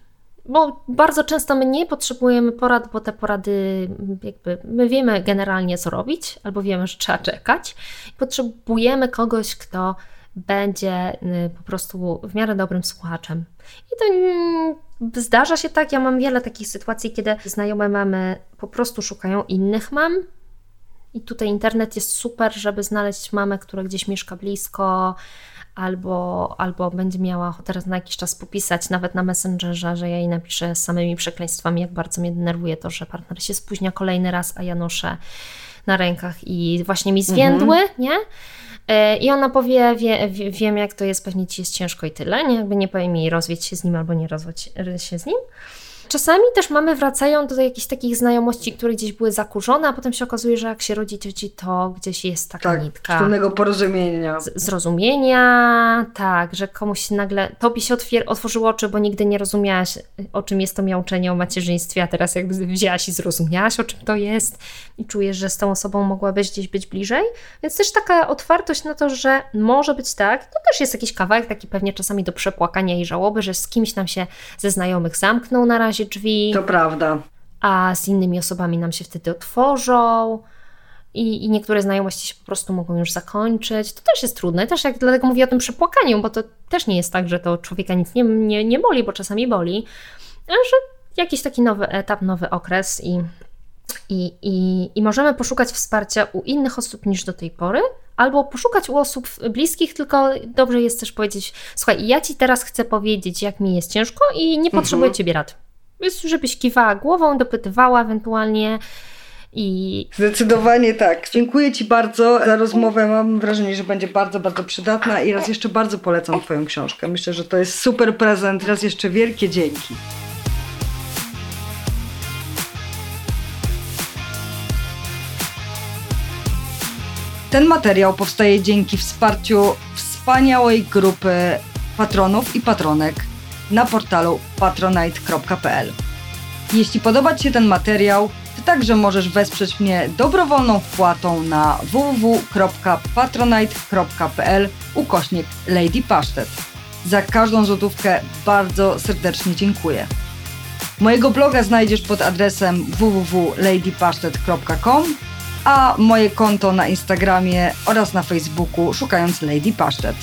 bo bardzo często my nie potrzebujemy porad, bo te porady, jakby my wiemy generalnie co robić, albo wiemy, że trzeba czekać. Potrzebujemy kogoś, kto będzie y, po prostu w miarę dobrym słuchaczem. I to mm, zdarza się tak, ja mam wiele takich sytuacji, kiedy znajome mamy po prostu szukają innych mam. I tutaj internet jest super, żeby znaleźć mamę, która gdzieś mieszka blisko, albo, albo będzie miała teraz na jakiś czas popisać nawet na Messengerze, że ja jej napiszę z samymi przekleństwami, jak bardzo mnie denerwuje to, że partner się spóźnia kolejny raz, a ja noszę na rękach i właśnie mi zwiędły, mhm. nie? E, I ona powie, wie, wie, wiem jak to jest, pewnie ci jest ciężko i tyle, nie? Jakby nie powie mi rozwiedź się z nim albo nie rozwiedź się z nim. Czasami też mamy wracają do jakichś takich znajomości, które gdzieś były zakurzone, a potem się okazuje, że jak się rodzi dzieci, to gdzieś jest taka tak, nitka. wspólnego porozumienia. Z, zrozumienia, tak, że komuś nagle, tobie się otwier- otworzyło oczy, bo nigdy nie rozumiałaś, o czym jest to miauczenie o macierzyństwie, a teraz jakby wzięłaś i zrozumiałaś, o czym to jest i czujesz, że z tą osobą mogłabyś gdzieś być bliżej. Więc też taka otwartość na to, że może być tak, to też jest jakiś kawałek taki pewnie czasami do przepłakania i żałoby, że z kimś nam się ze znajomych zamknął na razie drzwi. To prawda. A z innymi osobami nam się wtedy otworzą. I, I, niektóre znajomości się po prostu mogą już zakończyć. To też jest trudne. Też jak dlatego mówię o tym przepłakaniu, bo to też nie jest tak, że to człowieka nic nie, nie, nie boli, bo czasami boli, ale że jakiś taki nowy etap, nowy okres i, i, i, i możemy poszukać wsparcia u innych osób niż do tej pory, albo poszukać u osób bliskich, tylko dobrze jest też powiedzieć: Słuchaj, ja ci teraz chcę powiedzieć, jak mi jest ciężko i nie potrzebuję mhm. ciebie rad. Jest, żebyś kiwała głową, dopytywała ewentualnie. I... Zdecydowanie tak. Dziękuję Ci bardzo za rozmowę. Mam wrażenie, że będzie bardzo, bardzo przydatna i raz jeszcze bardzo polecam Twoją książkę. Myślę, że to jest super prezent. Raz jeszcze wielkie dzięki. Ten materiał powstaje dzięki wsparciu wspaniałej grupy patronów i patronek na portalu patronite.pl. Jeśli podoba Ci się ten materiał, to także możesz wesprzeć mnie dobrowolną wpłatą na www.patronite.pl ukośnik Lady Pasztet. Za każdą złotówkę bardzo serdecznie dziękuję. Mojego bloga znajdziesz pod adresem www.ladypasztet.com a moje konto na Instagramie oraz na Facebooku szukając Lady Pasztet.